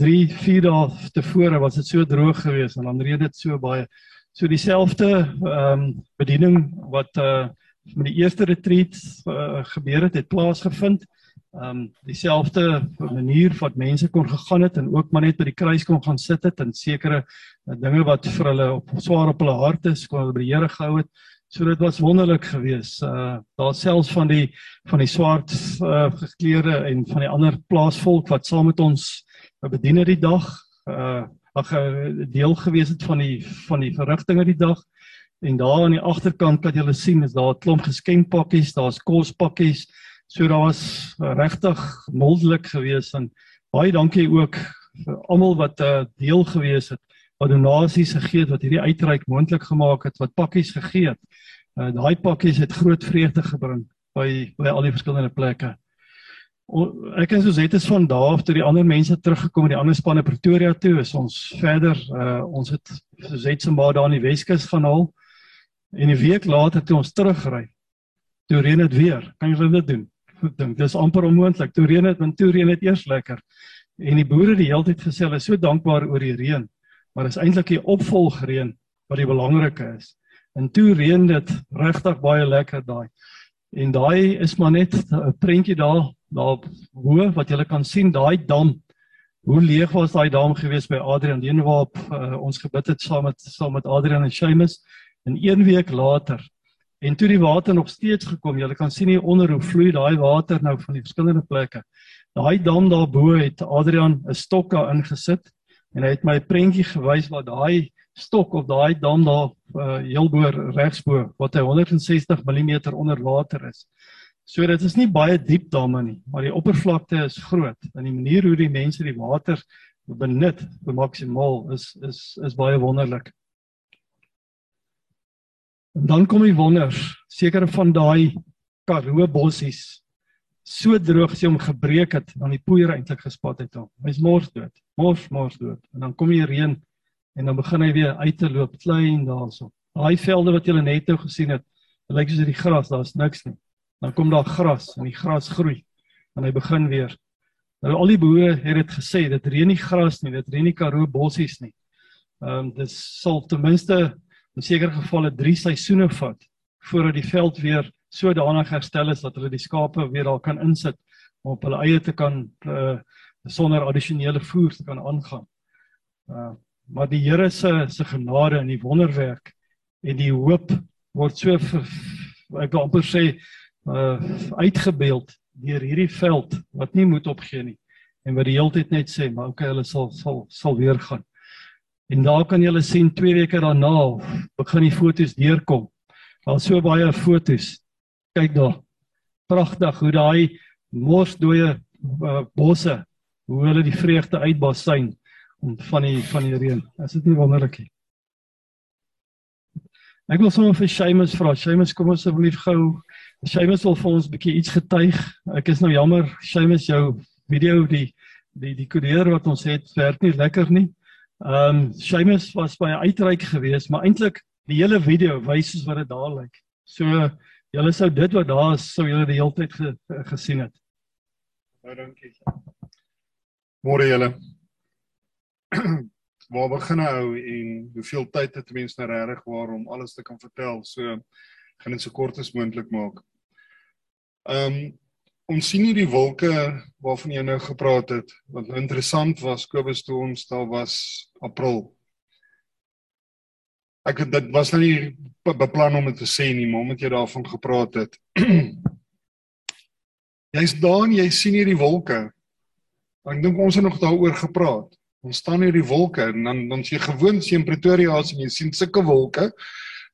3, 4 dae tevore was dit so droog geweest en dan reën dit so baie. So dieselfde ehm um, bediening wat uh met die eerste retreat uh, gebeur het, het plaasgevind. Ehm um, dieselfde manier wat mense kon gegaan het en ook maar net by die kruis kon gaan sit het en sekere uh, dinge wat vir hulle op swaar op hulle harte is, kon hulle by die Here gehou het. So dit was wonderlik geweest. Uh daar selfs van die van die swart uh gekleurde en van die ander plaasvolk wat saam met ons bedien het die dag. Uh eh, deel gewees het van die van die verrigtinge die dag. En daar aan die agterkant kan jy sien is daar 'n klomp geskenkpakkies, daar's kospakkies. So daar was regtig moldelik geweest en baie dankie ook vir almal wat 'n uh, deel gewees het wat donasies gegee het wat hierdie uitreik moontlik gemaak het wat pakkies gegee het. Uh, Daai pakkies het groot vreugde gebring by by al die verskillende plekke. Ek en Suzette is van daar af tot die ander mense teruggekom in die ander spanne Pretoria toe ons verder uh, ons het Suzette se ma daar in die Weskus gaan haal. En 'n week later toe ons terugry toe reën dit weer. Kan jy dit doen? Ek dink dis amper onmoontlik. Toe reën dit want toe reën dit eers lekker. En die boere die hele tyd gesê hulle is so dankbaar oor die reën maar is eintlik die opvolgreën wat die belangrike is. En toe reën dit regtig baie lekker daai. En daai is maar net 'n prentjie daar daar hoe wat jy kan sien daai dam. Hoe leeg was daai dam gewees by Adrian? Leen waarop uh, ons gebid het saam met saam met Adrian en Seamus. En een week later en toe die water nog steeds gekom jy kan sien hier onder hoe vloei daai water nou van die verskillende plekke. Daai dam daarbo het Adrian 'n stok daar ingesit en hy het my 'n prentjie gewys waar daai stok of daai dam daar uh, heel bo regsbo wat hy 160 mm onder water is. So dit is nie baie diep damme nie, maar die oppervlakte is groot en die manier hoe die mense die water benut vir maksimaal is is is baie wonderlik. En dan kom die wonders, sekere van daai Karoo bossies so droog as jy hom gebreek het, dan die poeier eintlik gespat het hom. Hy's mors dood. Mors mors dood. En dan kom die reën en dan begin hy weer uit te loop klein daarso. Daai velde wat jy net nou gesien het, lyk soos die gras, daar's niks nie. Dan kom daar gras en die gras groei en hy begin weer. Nou al die boere het dit gesê, dit reën nie gras nie, dit reën nie Karoo bossies nie. Ehm um, dit sal ten minste in sekere gevalle 3 seisoene vat voordat die veld weer sodanig herstel is dat hulle die skape weer daar kan insit om op hulle eie te kan uh, sonder addisionele voer kan aangaan. Uh, maar die Here se se genade en die wonderwerk en die hoop word so ek wil amper sê uh, uitgebeeld deur hierdie veld wat nie moet opgee nie en wat die hele tyd net sê maar okay hulle sal sal sal weer gaan. En daar kan jy sien 2 weke daarna begin die fotos deurkom. Daar's so baie fotos kyk daar. Pragtig hoe daai morsdooie uh, bosse hoe hulle die vreugde uitbasyn om van die van die reën. Is dit nie wonderlik nie? Ek wil sommer vir Seamus vra. Seamus, kom asseblief gou. Seamus wil vir ons 'n bietjie iets getuig. Ek is nou jammer, Seamus, jou video die die die kodeer wat ons het werk nie lekker nie. Ehm um, Seamus was baie uitreik geweest, maar eintlik die hele video wys soos wat dit daar lyk. So Julle sou dit wat daar is, sou julle die hele tyd ge, gesien het. Baie dankie. Môre julle. Waar begin nou en hoeveel tyd het mense nou regtig waar om alles te kan vertel? So gaan dit so kort as moontlik maak. Ehm um, ons sien hier die wolke waarvan jy nou gepraat het. Wat nou interessant was, Kobus toe ons daar was April Ek het dit was nou nie beplan om dit te sê nie, maar omdat jy daarvan gepraat het. Jy's daar en jy sien hierdie wolke. Ek dink ons het nog daaroor gepraat. Ons staan hier die wolke en dan dan jy gewoond sien Pretoria as jy sien sulke wolke,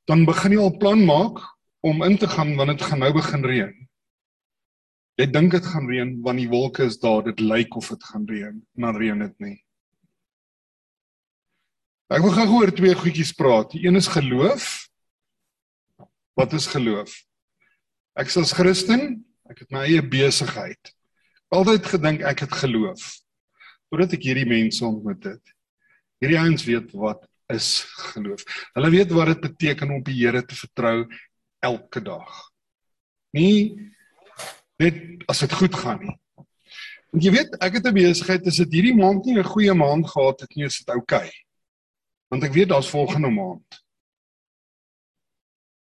dan begin jy al plan maak om in te gaan wanneer dit gaan nou begin reën. Jy dink dit gaan reën want die wolke is daar, dit lyk of dit gaan reën, maar reën dit nie. Ek wil gou oor twee goedjies praat. Die een is geloof. Wat is geloof? Ek is as Christen, ek het my eie besigheid. Altyd gedink ek het geloof. Totdat ek hierdie mense ontmoet het. Hierdie ouens weet wat is geloof. Hulle weet wat dit beteken om op die Here te vertrou elke dag. Nie net as dit goed gaan nie. Want jy weet, ek het 'n besigheid, as dit hierdie maand nie 'n goeie maand gehad het nie, is dit oukei. Okay want ek weet daar's volgende maand.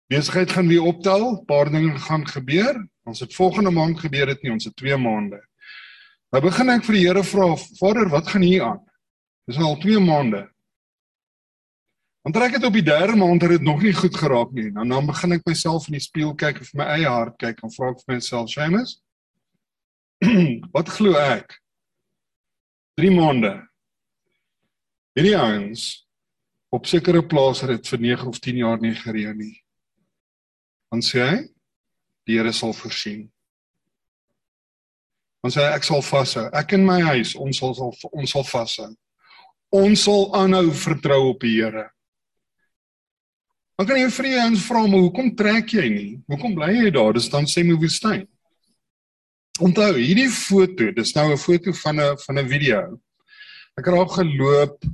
Besigheid gaan weer optel, paar dinge gaan gebeur. Ons het volgende maand gebeur dit nie, ons het 2 maande. Nou begin ek vir die Here vra, Vader, wat gaan hier aan? Dis al 2 maande. Want trek dit op die derde maand het dit nog nie goed geraak nie. Nou dan begin ek myself in die spieël kyk of my eie hart kyk en vra ek vir myself, Seamus, wat glo ek? 3 maande. Hierdie ouens op sekere plase het dit vir 9 of 10 jaar nie gereën nie. Dan sê hy die Here sal voorsien. Dan sê hy ek sal vashou. Ek in my huis, ons sal sal ons sal vashou. Ons sal aanhou vertrou op die Here. Dan kan jy vir ons vra maar hoekom trek jy nie? Hoekom bly jy daar? Dis dan sê my woestyn. Onthou, hierdie foto, dis nou 'n foto van 'n van 'n video. Ek het al geloop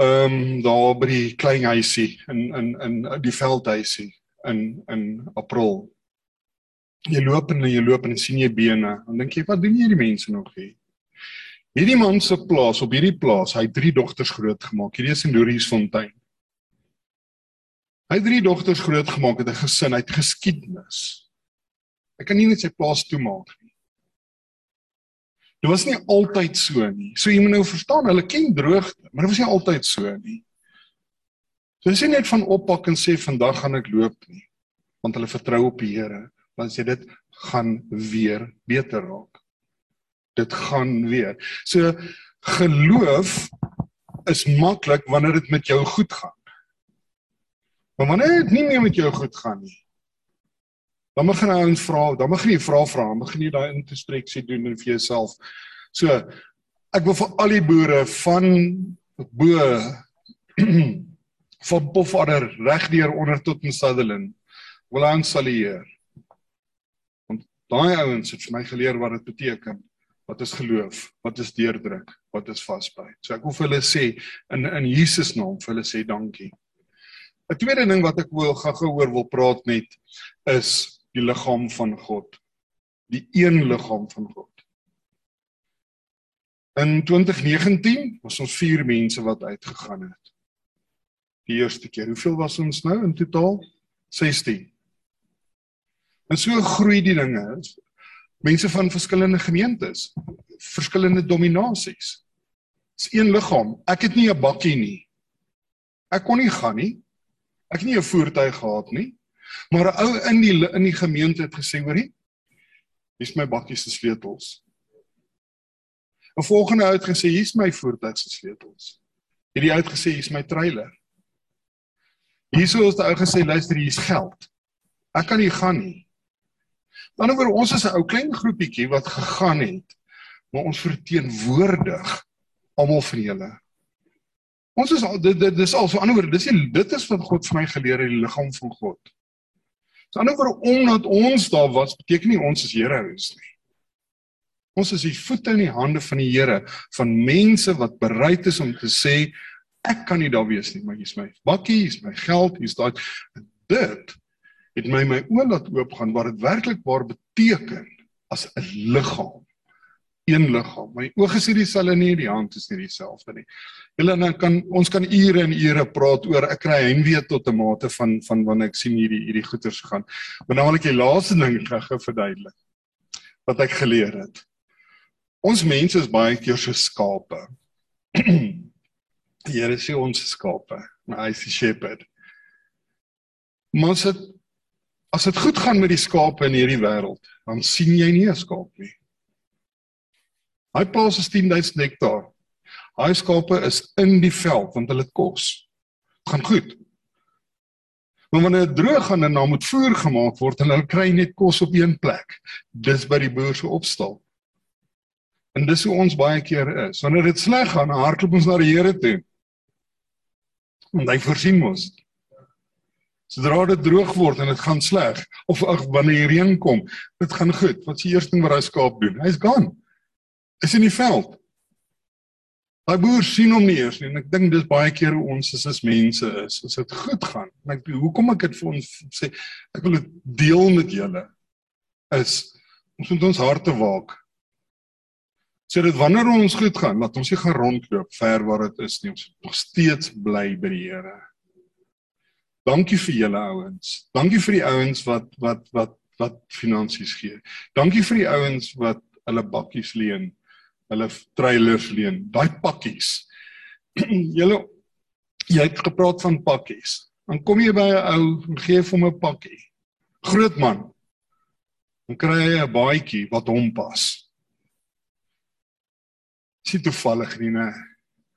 ehm um, daar by die klein huisie in in in die veldhuisie in in April. Jy loop en jy loop en sien jy bene. Dan dink jy, wat doen hierdie mense nog hier? Hierdie man se plaas op hierdie plaas, hy het drie dogters grootgemaak. Hierdie is in Loriesfontein. Hy het drie dogters grootgemaak met 'n gesin, hy het geskiedenis. Ek kan nie net sy plaas toemaak. Dit was nie altyd so nie. So jy moet nou verstaan, hulle ken droogte, maar dit was nie altyd so nie. So dis nie net van oppak en sê vandag gaan ek loop nie, want hulle vertrou op die Here, want sê dit gaan weer beter raak. Dit gaan weer. So geloof is maklik wanneer dit met jou goed gaan. Maar wanneer dit nie meer met jou goed gaan nie, dan begin ouens vra, dan begin jy vra vra, begin jy daai introspeksie doen en vir jouself. So ek wil vir al die boere van bo van Pofadder regdeur onder tot in Sutherland wil aansalieer. Want daai ouens het vir my geleer wat dit beteken. Wat is geloof? Wat is deurdruk? Wat is vasbyt? So ek wil vir hulle sê in in Jesus naam vir hulle sê dankie. 'n Tweede ding wat ek wil gou-gou oor wil praat net is die liggaam van God. Die een liggaam van God. In 2019 was ons 4 mense wat uitgegaan het. Die eerste keer. Hoeveel was ons nou in totaal? 16. En so groei die dinge. Mense van verskillende gemeentes, verskillende dominasies. Dis een liggaam. Ek het nie 'n bakkie nie. Ek kon nie gaan nie. Ek het nie 'n voertuig gehad nie. Maar 'n ou in die in die gemeente het gesê, hoorie, hier's my bakkie se sleutels. 'n Volgende ou het gesê, hier's my voertuig se sleutels. Hierdie ou het gesê, hier's my trailer. Hierso het die ou gesê, luister, hier's geld. Ek kan nie gaan nie. Dan oor ons is 'n ou klein groepietjie wat gegaan het, maar ons verteenwoordig almal van julle. Ons is al dit dit dis al so anderwoorde dis nie dit is wat God vir my geleer het die liggaam van God. So anderwoorde omdat ons daar was beteken nie ons is Here is nie. Ons is die voete in die hande van die Here van mense wat bereid is om te sê ek kan nie daar wees nie maar hier's my bakkie, hier's my geld, hier's daai dit het my my oë laat oopgaan wat dit werklik waar beteken as 'n liggaam. Een liggaam. My oë is nie dieselfde nie, die hand is nie dieselfde nie. Julle dan kan ons kan ure en ure praat oor ek kry heimwee tot 'n mate van van wanneer ek sien hierdie hierdie goeters gaan. Maar nou wil ek die laaste ding gou verduidelik wat ek geleer het. Ons mense is baie keer so skape. Die Here sê ons is skape, maar hy is die shepherd. Maar as dit as dit goed gaan met die skape in hierdie wêreld, dan sien jy nie 'n skaap nie. Hy plaas is 10000 hektaar. Hy skape is in die veld want hulle het kos. Dit gaan goed. Maar wanneer dit droog gaan en dan moet voer gemaak word en hulle kry net kos op een plek, dis by die boer se opstal. En dis hoe ons baie keer is. Wanneer dit sleg gaan, hardloop ons na die Here toe. Want hy voorsien ons. Sodra dit droog word en dit gaan sleg of ag wanneer die reën kom, dit gaan goed. Wat is die eerste ding wat hy skaap doen? Hy's gaan. Is in die veld. Hy boer sien hom nie eers nie en ek dink dis baie keer hoe ons is as mense is. As dit goed gaan, en ek hoekom ek dit vir ons sê, ek wil dit deel met julle is ons moet ons harte waak. Sodat wanneer ons goed gaan, laat ons nie gaan rondloop ver waar dit is nie. Ons moet nog steeds bly by die Here. Dankie vir julle ouens. Dankie vir die ouens wat wat wat wat finansies gee. Dankie vir die ouens wat hulle bakkies leen, hulle trailers leen, daai pakkies. julle jy het gepraat van pakkies. Dan kom jy by 'n ou en gee hom 'n pakkie. Groot man. Dan kry hy 'n baadjie wat hom pas. Sien toevallig nie, né?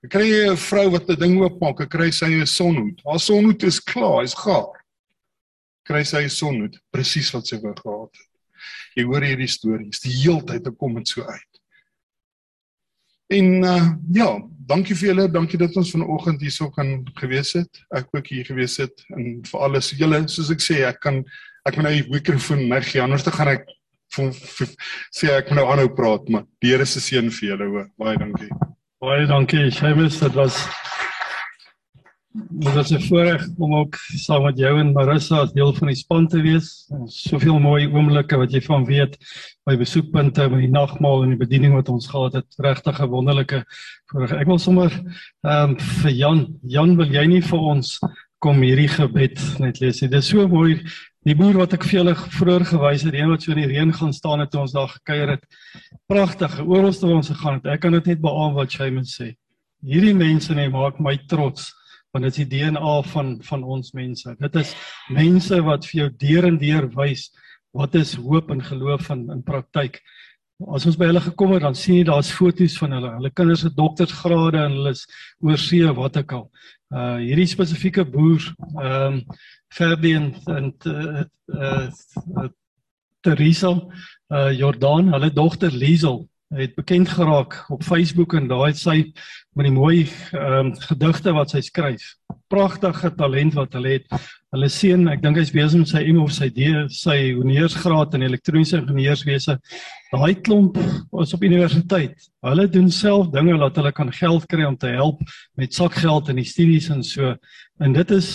Ek kry 'n vrou wat 'n ding oopmaak, ek kry sy 'n sonhoed. Haar sonhoed is klaar, hy's gaar. Kry sy 'n sonhoed, presies wat sy wou gehad het. Jy hoor hierdie stories, die heeltyd kom dit so uit. En uh ja, dankie vir julle, dankie dat ons vanoggend hierso kan gewees het. Ek ook hier gewees het en vir alles julle, soos ek sê, ek kan ek moet nou die mikrofoon my gee anders te gaan ek sê ek moet nou aanhou praat, maar die Here se seën vir julle hoor. Baie dankie. Baie dankie, Seamus. Dit was dit was 'n voorreg om ook saam met jou en Marissa as deel van die span te wees. Soveel mooi oomblikke wat jy van weet by besoekpunte, by die nagmaal en die bediening wat ons gehad het. Regtig 'n wonderlike voorreg. Ek wil sommer ehm um, vir Jan, Jan wil jy nie vir ons kom hierdie gebed net lees nie. Dit is so mooi. Die boer wat ek vir julle vroeër gewys het, die een wat so in die reën gaan staan het toe ons daar gekuier het. Pragtig. Oor ons toe ons gegaan het. Ek kan dit net beamoen wat Shaiman sê. Hierdie mense net maak my trots want dit is die DNA van van ons mense. Dit is mense wat vir jou deur en deur wys wat is hoop en geloof in in praktyk. As ons by hulle gekom het, dan sien jy daar's foto's van hulle. Hulle kinders het doktorsgrade en hulle is oorsee wat ek al. Uh hierdie spesifieke boer, ehm um, Fabian en uh, uh, uh Teresa uh Jordan, hulle dogter Liesel het bekend geraak op Facebook en daai sy met die mooi ehm um, gedigte wat sy skryf. Pragtige talent wat hulle het. Hulle seun, ek dink hy's besig met sy M of sy D, sy honeursgraad in elektroniese ingenieurswese. Daai klomp is op universiteit. Hulle doen self dinge dat hulle kan geld kry om te help met sakgeld in die studies en so. En dit is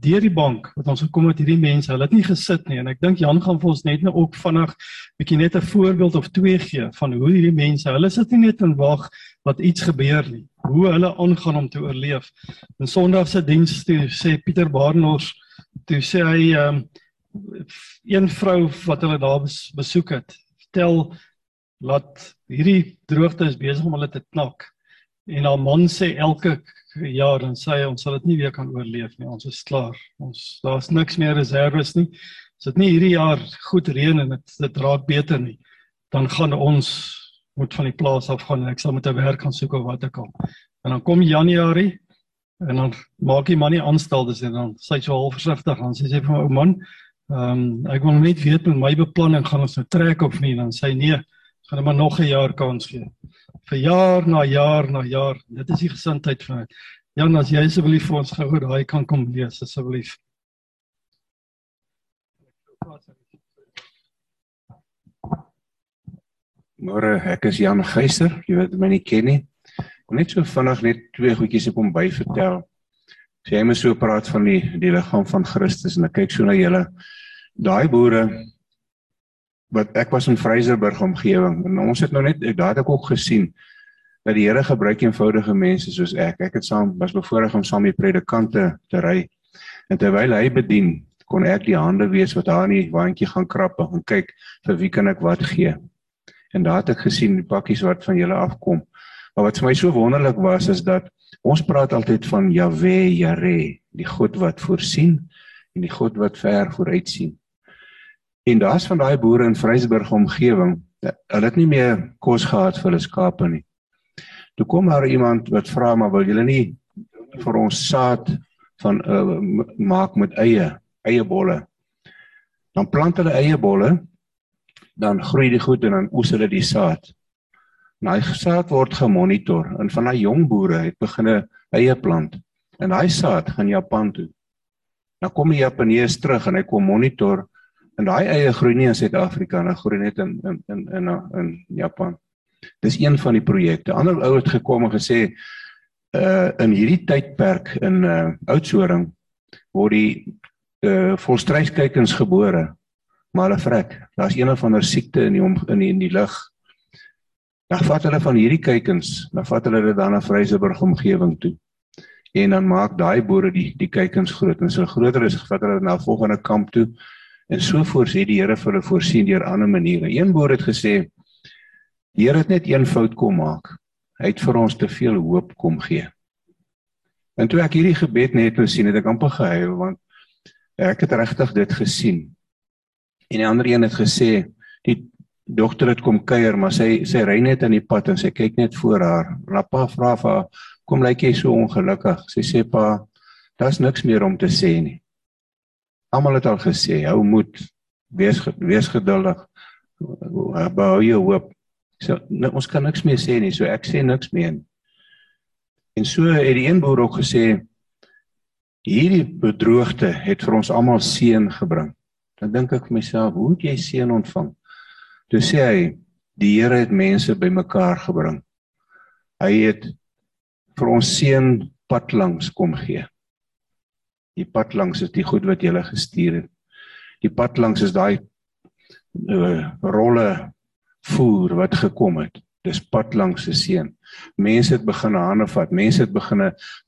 deur die bank wat ons gekom het hierdie mense, hulle het nie gesit nie en ek dink Jan gaan vir ons net nou ook vinnig bietjie net 'n voorbeeld of twee gee van hoe hierdie mense, hulle sit nie net en wag wat iets gebeur nie, hoe hulle aangaan om te oorleef. In Sondag se diens toe sê Pieter Barnard, toe sê hy um, een vrou wat hulle daar besoek het, vertel dat hierdie droogte is besig om hulle te knak. En haar man sê elke jaar dan sê hy ons sal dit nie weer kan oorleef nie. Ons is klaar. Ons daar's niks meer reserves nie. As dit nie hierdie jaar goed reën en dit dit raak beter nie, dan gaan ons moet van die plaas af gaan en ek sal met 'n werk gaan soek of wat ek al. En dan kom Januarie en dan maak die man nie aanstel dis en dan sê hy so half versigtig dan sê hy vir my ou man, ehm um, ek wil net weet met my beplanning gaan ons nou trek of nie dan sê hy nee, gaan hom maar nog 'n jaar kans gee vir jaar na jaar na jaar. Dit is die gesindheid van. Jan, as jy asseblief vir ons gou daai kan kom lees asseblief. Môre, ek is Jan Geyser. Jy weet my nie ken nie. Net so vinnig net twee goedjies op hom by vertel. As jy my so praat van die die liggaam van Christus en ek kyk so na julle daai boere wat ek was in Vryburg omgewing en ons het nou net ek daar het ek ook gesien dat die Here gebruik eenvoudige mense soos ek. Ek het saam was bevoorreg om saam met predikante te ry. En terwyl hy bedien, kon ek die hande wees wat daar in die waantjie gaan krap en kyk vir wie kan ek wat gee. En daar het ek gesien die pakkies wat van julle afkom. Maar wat vir my so wonderlik was is dat ons praat altyd van Jahwe, Jare, die God wat voorsien en die God wat ver vooruit sien. En daar's van daai boere in Vryburg omgewing, hulle het nie meer kos gehad vir hulle skape nie. Toe kom daar iemand wat vra maar wil julle nie vir ons saad van uh, maak met eie, eie bolle. Dan plant hulle eie bolle, dan groei die goed en dan oes hulle die saad. Nou hy saad word gemonitor en van daai jong boere het begine eie plant. En daai saad gaan Japan toe. Nou kom die Japanees terug en hy kom monitor En daai eie groei nie in Suid-Afrika nie, groei net in in in in in Japan. Dis een van die projekte. Ander ou het gekom en gesê uh in hierdie tydperk in uh Oudtshoorn word die uh volstryskuikens gebore. Maar hulle vrek. Daar's een of ander siekte in die om, in die, in die lug. Dan vat hulle van hierdie kuikens, dan vat hulle dit dan na Vryseburg omgewing toe. En dan maak daai boere die die kuikens groot. En so groter is, vat hulle na volgende kamp toe En so voorsien die Here vir hulle voorsien deur ander maniere. Een boer het gesê: "Die Here het net een fout kom maak. Hy het vir ons te veel hoop kom gee." En toe ek hierdie gebed net nou sien, het ek amper gehuil want ek het regtig dit gesien. En die ander een het gesê: "Die dogter het kom kuier, maar sy sy ry net in die pad en sy kyk net voor haar. Rappa vra vir haar: "Kom lyk jy so ongelukkig?" Sy sê: "Pa, daar's niks meer om te sê nie." Almal het al gesê hou moed wees wees geduldig bou jou hoop. So nou, ons kan niks meer sê nie so ek sê niks meer en so het die een boer ook gesê hierdie bedroogte het vir ons almal seën gebring. Dan dink ek vir myself hoe het jy seën ontvang? Toe sê hy die Here het mense bymekaar gebring. Hy het vir ons seën pad langs kom gee Die pad langs is die goed wat jy gele gestuur het. Die pad langs is daai uh, rolle voer wat gekom het. Dis pad langs se seën. Mense het begin hande vat. Mense het begin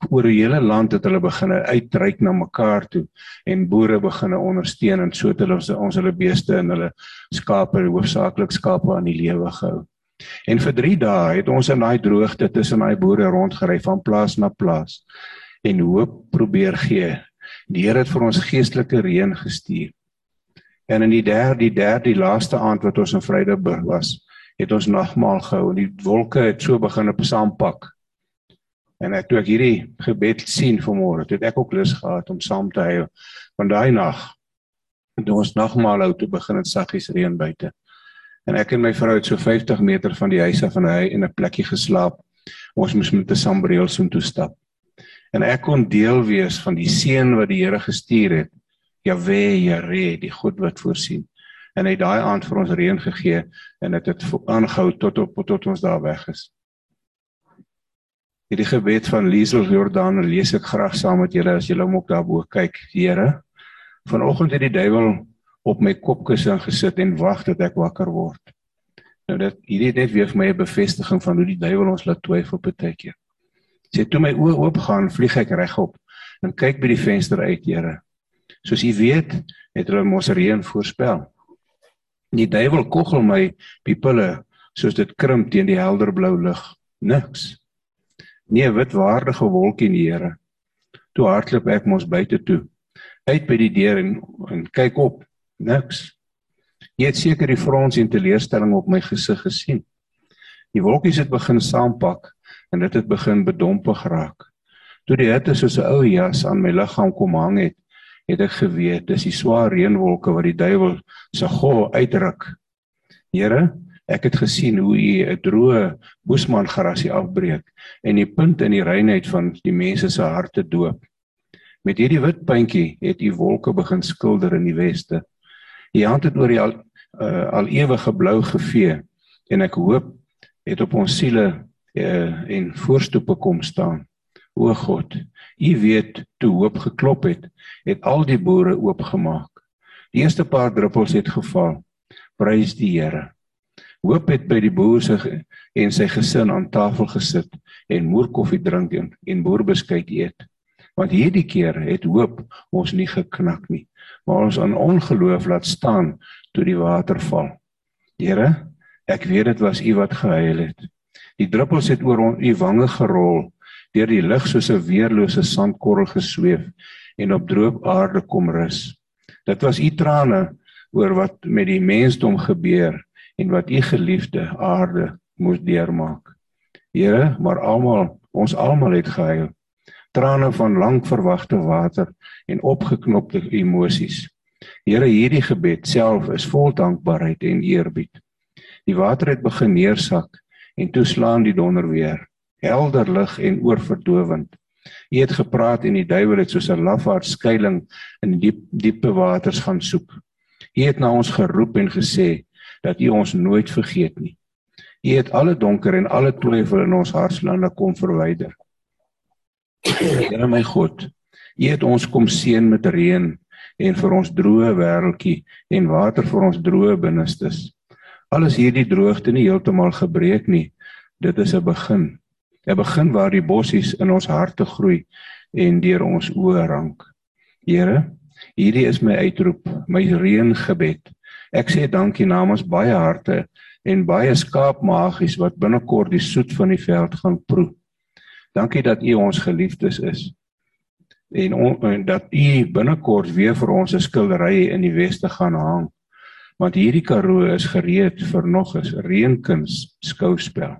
oor die hele land het hulle begin uitreik na mekaar toe en boere begin ondersteun en so het hulle ons, ons hulle beeste en hulle skape hoofsaaklik skape aan die lewe gehou. En vir 3 dae het ons in daai droogte tussen daai boere rondgery van plaas na plaas en hoop probeer gee Die Here het vir ons geestelike reën gestuur. En in die derde die derde die laaste aand wat ons in Vrydag was, het ons nagmaal gehou en die wolke het so begin op saampak. En ek toe ek hierdie gebed sien vanmôre, het ek ook lus gehad om saam te hou van daai nag. Toe ons nagmaal hou toe begin dit saggies reën buite. En ek en my vrou het so 50 meter van die huis af en hy in 'n plekkie geslaap. Ons moes met 'n sambreel so toe stap. En ek kon deel wees van die seën wat die Here gestuur het. Jahwe, Jare, die God wat voorsien en hy het daai aand vir ons reën gegee en dit het aangehou tot op tot ons daar weg is. Hierdie gebed van Liesel Jordan lees ek graag saam met julle as julle hom ook daarbo kyk. Here, vanoggend het die duiwel op my kopkussing gesit en wag dat ek wakker word. Nou dit hierdie net weer vir my 'n bevestiging van hoe die duiwel ons laat twyfel baie keer. Sê toe my oë oop gaan, vlieg ek regop en kyk by die venster uit, Here. Soos u weet, het hulle mos reën voorspel. Die duiwel kogel my pupille soos dit krimp teen die helder blou lug. Niks. Nee, wit waardige wolkie in die Here. Toe hardloop ek mos buite toe. Uit by die deur en, en kyk op. Niks. Jy het seker die frons en teleurstelling op my gesig gesien. Die wolkies het begin saampak en dit het begin bedompig raak. Toe die hitte soos 'n ou jas aan my liggaam kom hang het, het ek geweet dis die swaar reënwolke wat die duiwel se gol uitdruk. Here, ek het gesien hoe u 'n droë boesman grasie afbreek en die punt in die reinheid van die mense se harte doop. Met hierdie wit puntjie het u wolke begin skilder in die weste. U hand het oor die al, uh, al ewige blou gevee en ek hoop het op ons siele uh, en voorstoepe kom staan. O God, U weet toe hoop geklop het, het al die boere oopgemaak. Die eerste paar druppels het geval. Prys die Here. Hoop het by die boer se en sy gesin aan tafel gesit en moerkoffie drink en, en boerbeskuit eet. Want hierdie keer het hoop ons nie geknak nie, maar ons aan ongeloof laat staan toe die water val. Here, ek weet dit was U wat gehuil het. Die druppels het oor U wange gerol deur die lug soos 'n weerlose sandkorrel gesweef en op droë aarde kom rus. Dit was u trane oor wat met die mensdom gebeur en wat u geliefde aarde moes deurmaak. Here, maar almal, ons almal het gehuil. Trane van lank verwagte water en opgeknopte emosies. Here, hierdie gebed self is vol dankbaarheid en eerbied. Die water het begin neersak en toe slaan die donder weer helder lig en oorverdowend. U het gepraat en die duiwel het soos 'n lafaard skuilings in die diep diepe waters gaan soek. U het na ons geroep en gesê dat u ons nooit vergeet nie. U het alle donker en alle twyfel in ons hartslande kom verwyder. Here my God, u het ons kom seën met reën en vir ons droë wêreldjie en water vir ons droë binnestes. Alles hierdie droogte nie heeltemal gebreek nie. Dit is 'n begin. 'n begin waar die bossies in ons harte groei en deur ons oë rank. Here, hierdie is my uitroep, my reëngebed. Ek sê dankie namens baie harte en baie skaapmagies wat binnekort die soet van die veld gaan proe. Dankie dat U ons geliefdes is. En, on, en dat U binnekort weer vir ons 'n skildery in die weste gaan hang. Want hierdie Karoo is gereed vir nog 'n reënkuns skouspel.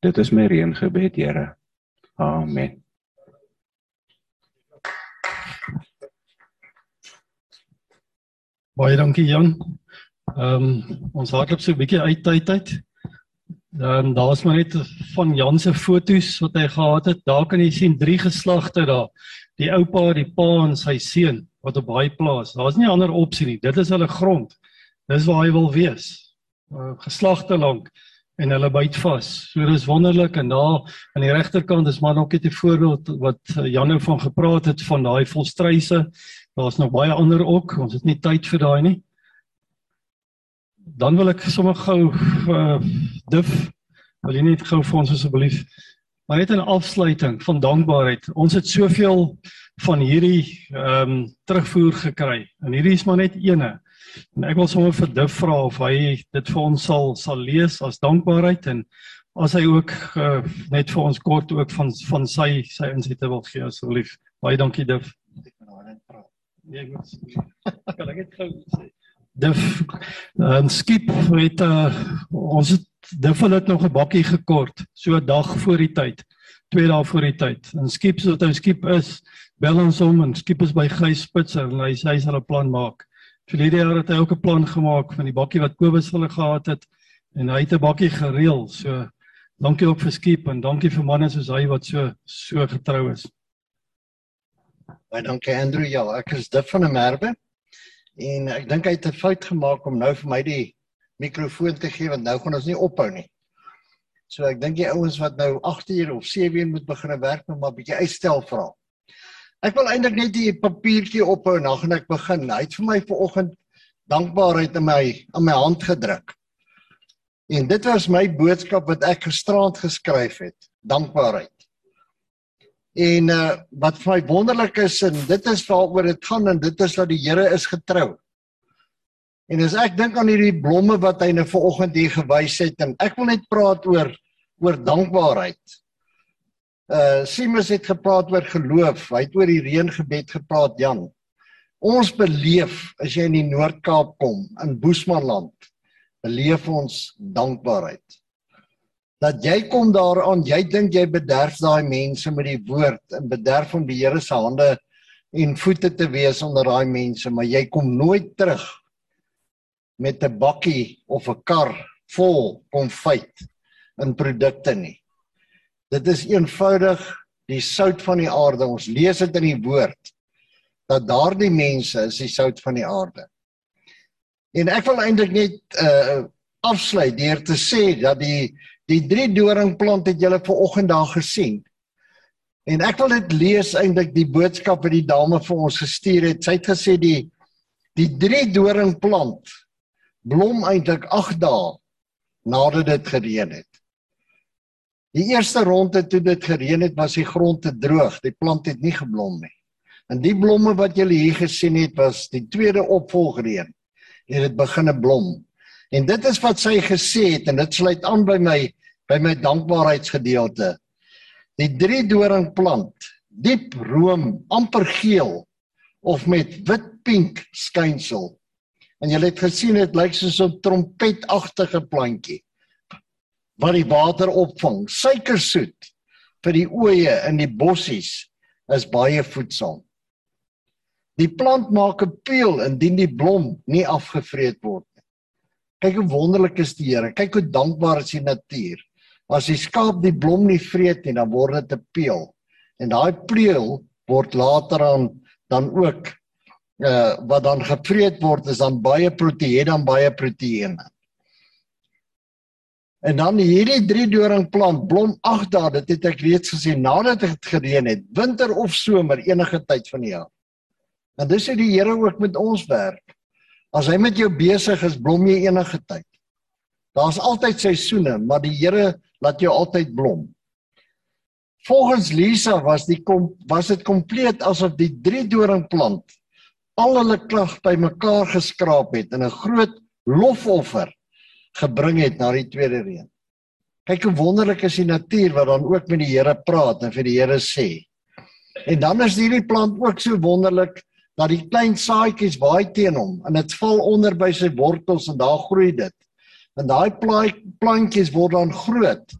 Dit is my reëngebed, Here. Amen. Baie dankie Jan. Ehm um, ons hardloop so 'n bietjie uit tyd uit. Dan daar's maar net van Jan se foto's wat hy gehad het. Daar kan jy sien drie geslagte daar. Die oupa, die pa en sy seun wat op baie plaas. Daar's nie ander opsie nie. Dit is hulle grond. Dis waar hy wil wees. Uh, geslagte lank en hulle byt vas. So dis wonderlik en daar aan die regterkant is maar nog net 'n voorbeeld wat eh, Janne van gepraat het van daai volstryse. Daar's nog baie ander ook. Ons het nie tyd vir daai nie. Dan wil ek sommer gou uh, dif wil jy net gou vir ons asseblief maar net 'n afsluiting van dankbaarheid. Ons het soveel van hierdie ehm um, terugvoer gekry en hierdie is maar net eene. En ek wil sommer vir Dif vra of hy dit vir ons sal sal lees as dankbaarheid en as hy ook uh, net vir ons kort ook van van sy sy insette wil gee asseblief. Baie dankie Dif. Nee, ek moet kan ek net gou sê. Dif en skip het uh, ons het Duffel het nog 'n bakkie gekort so 'n dag voor die tyd, twee dae voor die tyd. En skiep so 'n skiep is bel ons hom en skiep is by Gys Spitzer en hy sê hy sal 'n plan maak. Verlede jaar het hy ook 'n plan gemaak van die bakkie wat Kobus hulle gehad het en hy het 'n bakkie gereël. So dankie ook vir skiep en dankie vir manne soos hy wat so so getrou is. Baie dankie Andrew. Ja, ek is dit van 'n merwe. En ek dink hy het 'n fout gemaak om nou vir my die mikrofoon te gee want nou gaan ons nie ophou nie. So ek dink die ouens wat nou 8 uur of 7 uur moet begin werk, moet maar 'n bietjie uitstel vra. Ek wil eintlik net die papiertjie ophou en dan gaan ek begin. Hy het vir my vanoggend dankbaarheid in my aan my hand gedruk. En dit was my boodskap wat ek gisteraand geskryf het. Dankbaarheid. En uh wat vir my wonderlik is en dit is waaroor dit gaan en dit is dat die Here is getrou. En as ek dink aan hierdie blomme wat hy nou vanoggend hier gewys het en ek wil net praat oor oor dankbaarheid. Uh Simus het gepraat oor geloof. Hy het oor die reëngebed gepraat, Jan. Ons beleef as jy in die Noord-Kaap kom, in Boesmanland, beleef ons dankbaarheid dat jy kom daaraan, jy dink jy bederf daai mense met die woord en bederf om die Here se hande en voete te wees onder daai mense, maar jy kom nooit terug met 'n bakkie of 'n kar vol konfyt in produkte nie. Dit is eenvoudig die sout van die aarde. Ons lees dit in die woord dat daardie mense is die sout van die aarde. En ek wil eintlik net uh afsluit deur te sê dat die Die drie doringplant het julle ver oggend daar gesien. En ek wil dit lees eintlik die boodskap wat die dame vir ons gestuur het. Sy het gesê die die drie doringplant blom eintlik 8 dae nadat dit gereën het. Die eerste ronde toe dit gereën het, was die grond te droog. Die plant het nie geblom nie. En die blomme wat julle hier gesien het, was die tweede opvolgreën. En dit begine blom. En dit is wat sy gesê het en dit sluit aan by my by my dankbaarheidsgedeelte. Die drie doringplant, diep room, amper geel of met wit pink skynsel. En jy het gesien dit lyk soos 'n trompetagtige plantjie wat die water opvang. Suikersoet vir die oeye in die bossies is baie voedsaam. Die plant maak 'n peel indien die blom nie afgevreet word Kyk hoe wonderlik is die Here. Kyk hoe dankbaar is die natuur. As die skaap die blom nie vreet nie, dan word dit 'n peel. En daai peel word later aan dan ook uh wat dan gevreet word is dan baie proteïen dan baie proteïene. En dan hierdie drie doringplant blom 8 dae, dit het ek reeds gesê nadat dit gereën het, winter of somer, enige tyd van die jaar. En dis hoe die Here ook met ons werk. As hy met jou besig is, blom jy enige tyd. Daar's altyd seisoene, maar die Here laat jou altyd blom. Volgens Lisa was die kom was dit kompleet asof die drie doringplant al hulle klag bymekaar geskraap het en 'n groot lofoffer gebring het na die tweede reën. Kyk hoe wonderlik is die natuur wat dan ook met die Here praat en vir die Here sê. En dan is hierdie plant ook so wonderlik dat die klein saadjies waai teen hom en dit val onder by sy wortels en daar groei dit. En daai plantjies word dan groot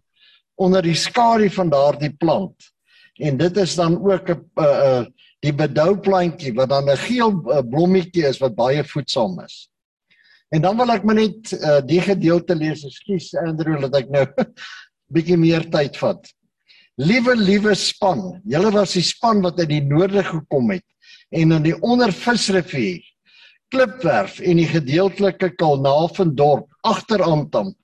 onder die skadu van daardie plant. En dit is dan ook 'n uh, uh, die bedou plantjie wat dan 'n geel uh, blommetjie is wat baie voedsaam is. En dan wil ek maar net uh, die gedeelte lees. Ekskuus Andrew dat ek nou bietjie meer tyd vat. Liewe liewe span, julle was die span wat uit die noorde gekom het en in die ondervisrivier Klipwerf en die gedeeltelike Kalnaven dorp agter Antam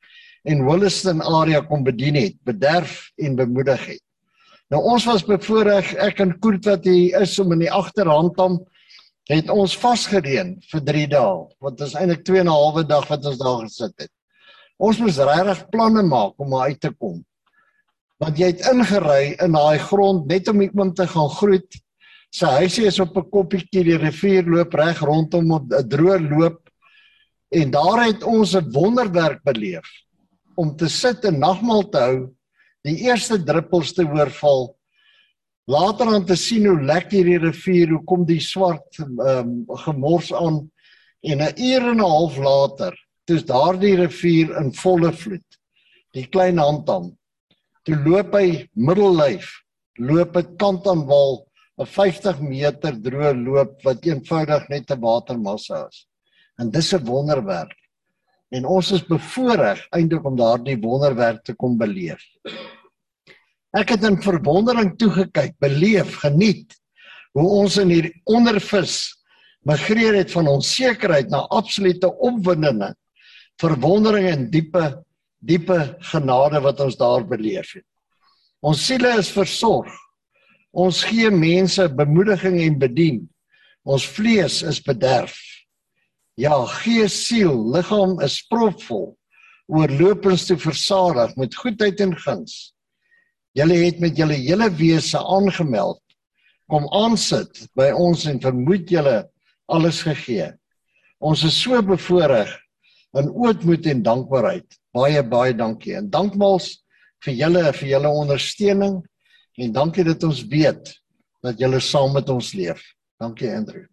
en Williston area kom bedien het, bederf en bemoedig het. Nou ons was bevoorreg ek en Koet wat hier is om in die agterhandam het ons vasgereën vir 3 dae. Want dit is eintlik 2 en 'n halwe dag wat ons daar gesit het. Ons moes regtig planne maak om uit te kom. Want jy het ingery in daai grond net om iemand te gaan groet Sy huisie is op 'n koppietjie die rivier loop reg rondom 'n droë loop en daar het ons 'n wonderwerk beleef om te sit en nagmaal te hou, die eerste druppels te hoor val. Later aan te sien hoe lekker hierdie rivier, hoe kom die swart um, gemors aan en 'n uur en 'n half later, toets daardie rivier in volle vloed. die klein handam. Toe loop hy middellyf, loop hy kant aan wal 'n 50 meter droë loop wat eenvoudig net 'n watermassa is. En dis 'n wonderwerk. En ons is bevoorreg eintlik om daardie wonderwerk te kom beleef. Ek het in verwondering toegekyk, beleef, geniet hoe ons in hierdie ondervis migreer het van onsekerheid na absolute opwinding, verwondering en diepe diepe genade wat ons daar beleef het. Ons siele is versorg. Ons gee mense bemoediging en bedien. Ons vlees is bederf. Ja, gees, siel, liggaam is propvol. Oorlopends te versadig met goedheid en guns. Julle het met julle hele wese aangemeld. Kom aansit by ons en vermoed julle alles gegee. Ons is so bevoorreg in ootmoed en dankbaarheid. Baie baie dankie. En dankmaals vir julle vir julle ondersteuning en dankie dat ons weet dat julle saam met ons leef. Dankie Andrew.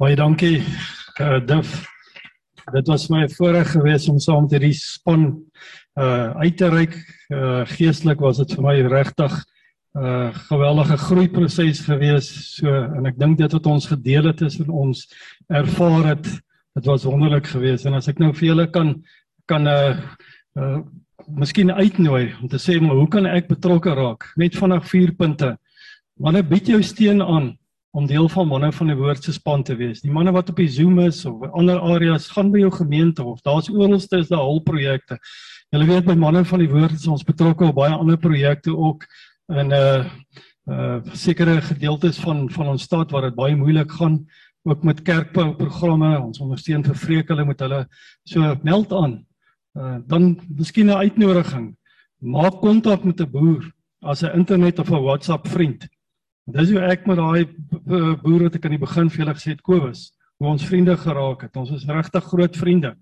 Baie dankie uh, Duff. Dit was my voorreg geweest om saam met hierdie span uh uit te reik. Uh geestelik was dit vir my regtig 'n uh, geweldige groeiproses geweest. So en ek dink dit wat ons gedeel het is vir ons ervaar het dit was wonderlik geweest en as ek nou vir julle kan kan 'n uh, uh miskien uitnooi om te sê maar hoe kan ek betrokke raak? Net vanaf 4 punte. Manne bied jou steen aan om deel van manne van die woord se span te wees. Die manne wat op die Zoom is of ander areas, gaan by jou gemeente of daar's oralste is daar hul projekte. Julle weet by manne van die woord is ons betrokke op baie ander projekte ook in 'n uh, uh sekere gedeeltes van van ons stad waar dit baie moeilik gaan ook met kerkbou programme ons ondersteun vir vreek hulle met hulle so meld aan. Uh, dan miskien 'n uitnodiging. Maak kontak met 'n boer as 'n internet of 'n WhatsApp vriend. Dis hoe ek met daai boer wat ek aan die begin vir julle gesê het Kobus hoe ons vriende geraak het. Ons is regtig groot vriende.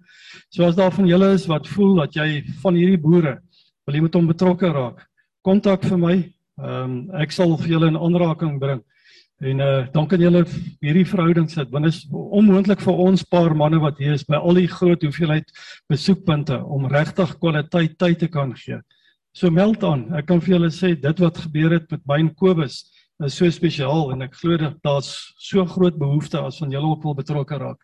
So as daar van julle is wat voel dat jy van hierdie boere wil jy met hom betrokke raak kontak vir my. Ehm um, ek sal vir julle 'n aanraking bring. En uh dan kan julle hierdie verhouding sit. Want dit is onmoontlik vir ons paar manne wat hier is by al die groot hoeveelheid besoekpunte om regtig kwaliteit tyd te kan gee. So meld aan. Ek kan vir julle sê dit wat gebeur het met Bain Kobus is so spesiaal en ek glo dat daar's so groot behoefte as van julle ook wil betrokke raak.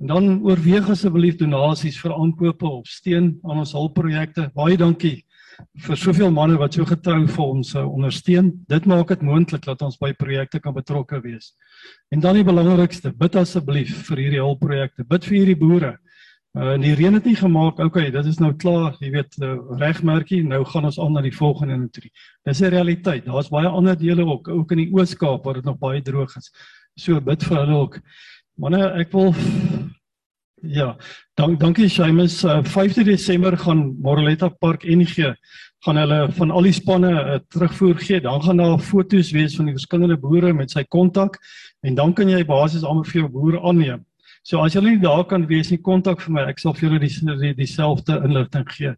En dan oorweeg asseblief donasies vir aankope of steun aan ons hulpprojekte. Baie dankie vir soveel manne wat so getrou vir ons uh, ondersteun. Dit maak dit moontlik dat ons by projekte kan betrokke wees. En dan die belangrikste, bid asseblief vir hierdie hulpprojekte. Bid vir hierdie boere. Uh, en die reën het nie gemaak. Okay, dit is nou klaar, jy weet, uh, regmerkie. Nou gaan ons aan na die volgende en toe. Dis 'n realiteit. Daar's baie ander dele ook, ook in die Oos-Kaap waar dit nog baie droog is. So bid vir hulle ook. Manne, ek wil Ja, dank dankie Seamus. Uh, 5de Desember gaan Moreletta Park NG gaan hulle van al die spanne uh, eh, terugvoer gee. Dan gaan daar foto's wees van die verskillende boere met sy kontak en dan kan jy basies almal vir jou boer aanneem. So as julle nie daar kan wees nie, kontak vir my. Ek sal vir julle die dieselfde die inligting gee.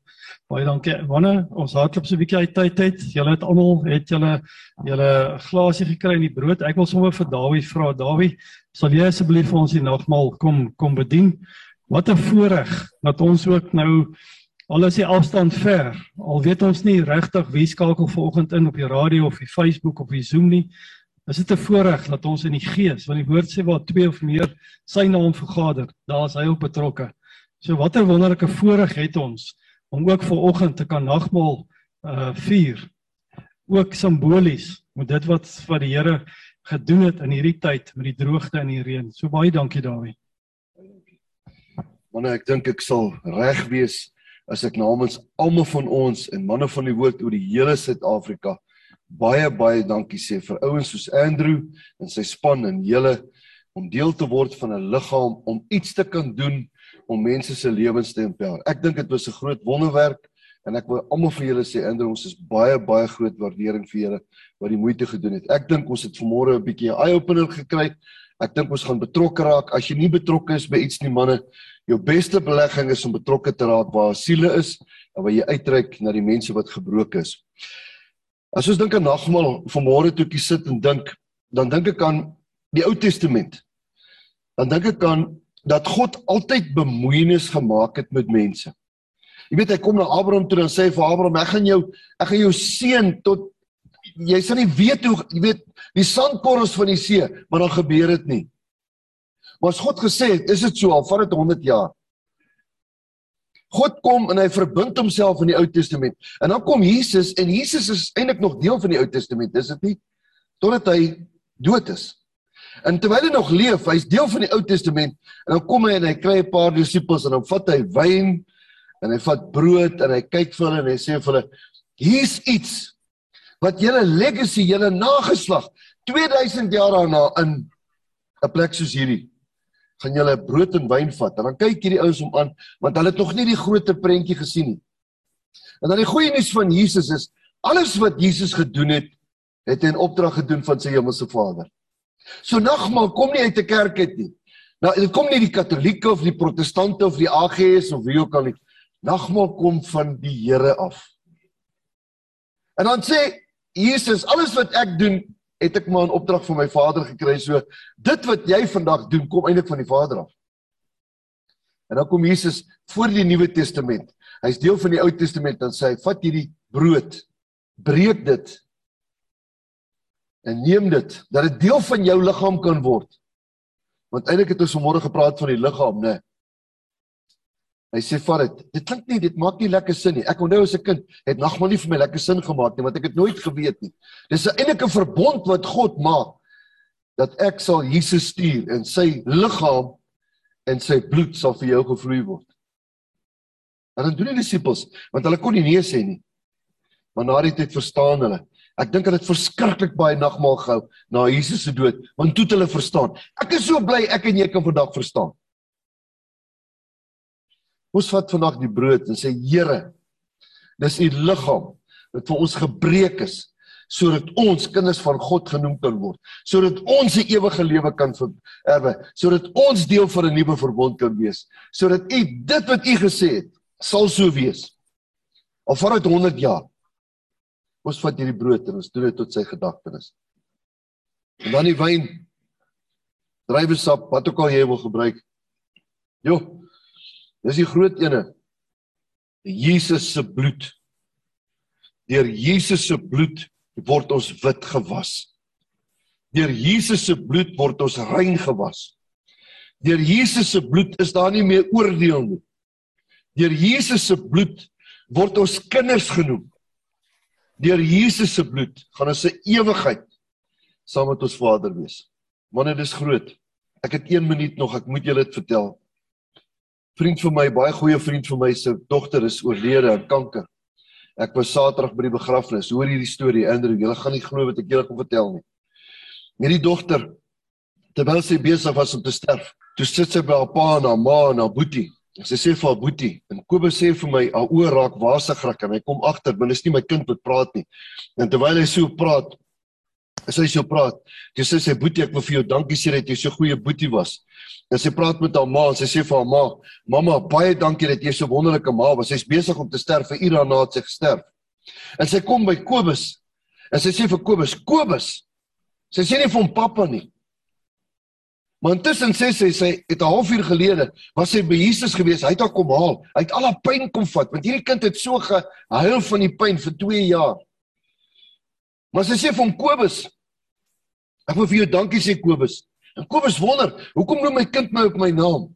Baie dankie. Wanneer ons hardloop so 'n bietjie uit tyd het, julle het almal het julle julle glasie gekry in die brood. Ek wil sommer vir Dawie vra. Dawie, Sal jy asseblief vir ons die nagmaal kom kom bedien? Wat 'n voorreg dat ons ook nou al is die afstand ver. Al weet ons nie regtig wie skakel vanoggend in op die radio of die Facebook of die Zoom nie. Is dit 'n voorreg dat ons in die gees, want die woord sê waar twee of meer sy naam vergader, daar is hy ook betrokke. So watter wonderlike voorreg het ons om ook vanoggend te kan nagmaal uh vier. Ook simbolies met dit wat wat die Here gedoen het in hierdie tyd met die droogte en die reën. So baie dankie Dawie. Manne, ek dink ek sal reg wees as ek namens almal van ons en manne van die woord oor die hele Suid-Afrika baie baie dankie sê vir ouens soos Andrew en sy span en julle om deel te word van 'n liggaam om iets te kan doen om mense se lewens te empower. Ek dink dit was 'n groot wonderwerk en ek wil almal vir julle sê Andrew ons is baie baie groot waardering vir julle wat die moeite gedoen het. Ek dink ons het vanmôre 'n bietjie 'n eye opener gekry. Ek dink ons gaan betrokke raak. As jy nie betrokke is by iets nie manne, jou beste belegging is om betrokke te raak waar siele is en waar jy uitreik na die mense wat gebroken is. As ons dink aan nagmaal vanmôre toe ek sit en dink, dan dink ek aan die Ou Testament. Dan dink ek aan dat God altyd bemoeienis gemaak het met mense. Jy weet hy kom na Abraham toe en sê vir Abraham, ek gaan jou ek gaan jou seën tot jy sal nie weet hoe jy weet die sandkorrels van die see, maar dan gebeur dit nie. Maar as God gesê het, is dit so al van dit 100 jaar. God kom en hy verbind homself in die Ou Testament. En dan kom Jesus en Jesus is eintlik nog deel van die Ou Testament, is dit nie? Totdat hy dood is. En terwyl hy nog leef, hy's deel van die Ou Testament en dan kom hy en hy kry 'n paar disippels en dan vat hy wyn en hy vat brood en hy kyk vir hulle en hy sê vir hulle hier's iets wat julle legacy, julle nageslag 2000 jaar daarna in 'n plek soos hierdie gaan julle brood en wyn vat. En dan kyk hierdie ouens hom aan want hulle het nog nie die groter prentjie gesien nie. En dan die goeie nuus van Jesus is alles wat Jesus gedoen het, het hy in opdrag gedoen van sy hemelse Vader. So nagmaal kom nie uit 'n kerk uit nie. Nou dit kom nie die Katolieke of die Protestante of die AGS of wie ook al nie. Nagmaal kom van die Here af. En dan sê Jesus, alles wat ek doen, het ek maar in opdrag van my Vader gekry. So dit wat jy vandag doen, kom eintlik van die Vader af. En dan kom Jesus voor die Nuwe Testament. Hy's deel van die Ou Testament dan sê hy, vat hierdie brood, breek dit en neem dit dat dit deel van jou liggaam kan word. Want eintlik het ons vanmôre gepraat van die liggaam, né? Hy sê vat dit. Dit klink nie, dit maak nie lekker sin nie. Ek onthou as 'n kind het nagmaal nie vir my lekker sin gemaak nie, want ek het nooit geweet nie. Dis 'n eintlike verbond wat God maak dat ek sal Jesus stuur en sy liggaam en sy bloed sal vir jou gevloei word. En dan doen die disippels, want hulle kon nie nee sê nie. Maar na die tyd verstaan hulle. Ek dink hulle het verskriklik baie nagmaal gehou na Jesus se dood, want toe het hulle verstaan. Ek is so bly ek en jy kan vandag verstaan. Ons vat vandag die brood en sê Here, dis u liggaam wat vir ons gebreek is sodat ons kinders van God genoem kan word, sodat ons 'n ewige lewe kan vererwe, sodat ons deel van 'n nuwe verbond kan wees, sodat u dit wat u gesê het, sal so wees. Al vanuit 100 jaar Ons vat hierdie brood en ons doen dit tot sy gedagtenis. En dan die wyn. Druiwesap, wat ook al jy wil gebruik. Jo. Dis die groot ene. Jesus se bloed. Deur Jesus se bloed word ons wit gewas. Deur Jesus se bloed word ons rein gewas. Deur Jesus se bloed is daar nie meer oordeel nie. Deur Jesus se bloed word ons kinders genoem. Deur Jesus se bloed gaan ons se ewigheid saam met ons Vader wees. Wanneer dit is groot. Ek het 1 minuut nog, ek moet julle dit vertel. Vriend van my, baie goeie vriend van my se dogter is oorlede aan kanker. Ek was Saterdag by die begrafnis. Hoor hierdie storie, Andrew, julle gaan nie glo wat ek julle gaan vertel nie. Hierdie dogter terwyl sy besig was om te sterf, toe sit sy by haar pa en haar ma en haar boetie Sy sê vir haar boetie en Kobus sê vir my haar oë raak wasig raak en hy kom agter, maar dis nie my kind wat praat nie. En terwyl hy so praat, as hy so praat, sê sy boetie ek wil vir jou dankie sê dat jy so goeie boetie was. En sy praat met haar ma en sy sê vir haar ma, mamma, baie dankie dat jy so wonderlike ma was. Sy's besig om te sterf vir ure na sy gesterf. En sy kom by Kobus en sy sê vir Kobus, Kobus. Sy sê nie vir hom pappa nie. Maar intussen sê sy sy het 'n halfuur gelede was sy by Jesus gewees. Hy het haar kom haal. Hy het al haar pyn kom vat want hierdie kind het so gehuil van die pyn vir 2 jaar. Maar sy sê hom Kobus Ek wil vir jou dankie sê Kobus. En Kobus wonder, hoekom noem my kind my op my naam?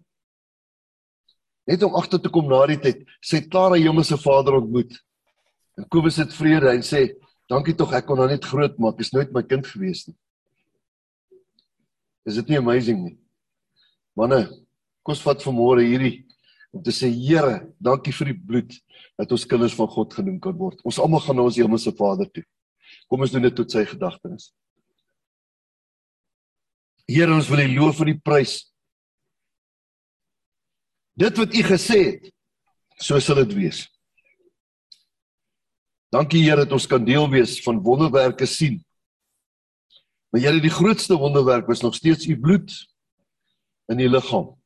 Net om agter te kom na die tyd, het klaar haar hemelse Vader ontmoet. En Kobus het vrede en sê, "Dankie tog, ek kon nou net groot maak. Is nooit my kind gewees nie." Is dit nie amazing nie? Manne, kos vat vanmôre hierdie om te sê Here, dankie vir die bloed dat ons kinders van God genoem kan word. Ons almal gaan na ons Hemelse Vader toe. Kom ons doen dit tot sy gedagtenis. Here, ons wil U loof vir die prys. Dit wat U gesê het, so sal dit wees. Dankie Here dat ons kan deel wees van wonderwerke sien Maar Here, die grootste wonderwerk was nog steeds u bloed in u liggaam.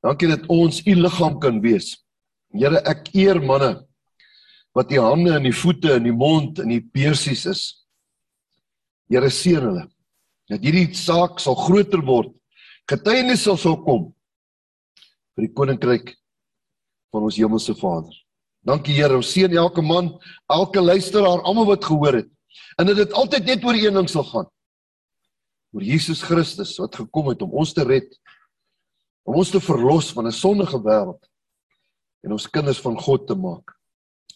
Dankie dat ons u liggaam kan wees. Here, ek eer manne wat die hande en die voete en die mond en die beersies is. Here seën hulle. Dat hierdie saak sal groter word. Getuienis sal sou kom vir die koninkryk van ons hemelse Vader. Dankie Here, ons seën elke man, elke luisteraar, almal wat gehoor het. En dat dit altyd net oor een ding sal gaan. Oor Jesus Christus wat gekom het om ons te red, om ons te verlos van 'n sondige wêreld en ons kinders van God te maak.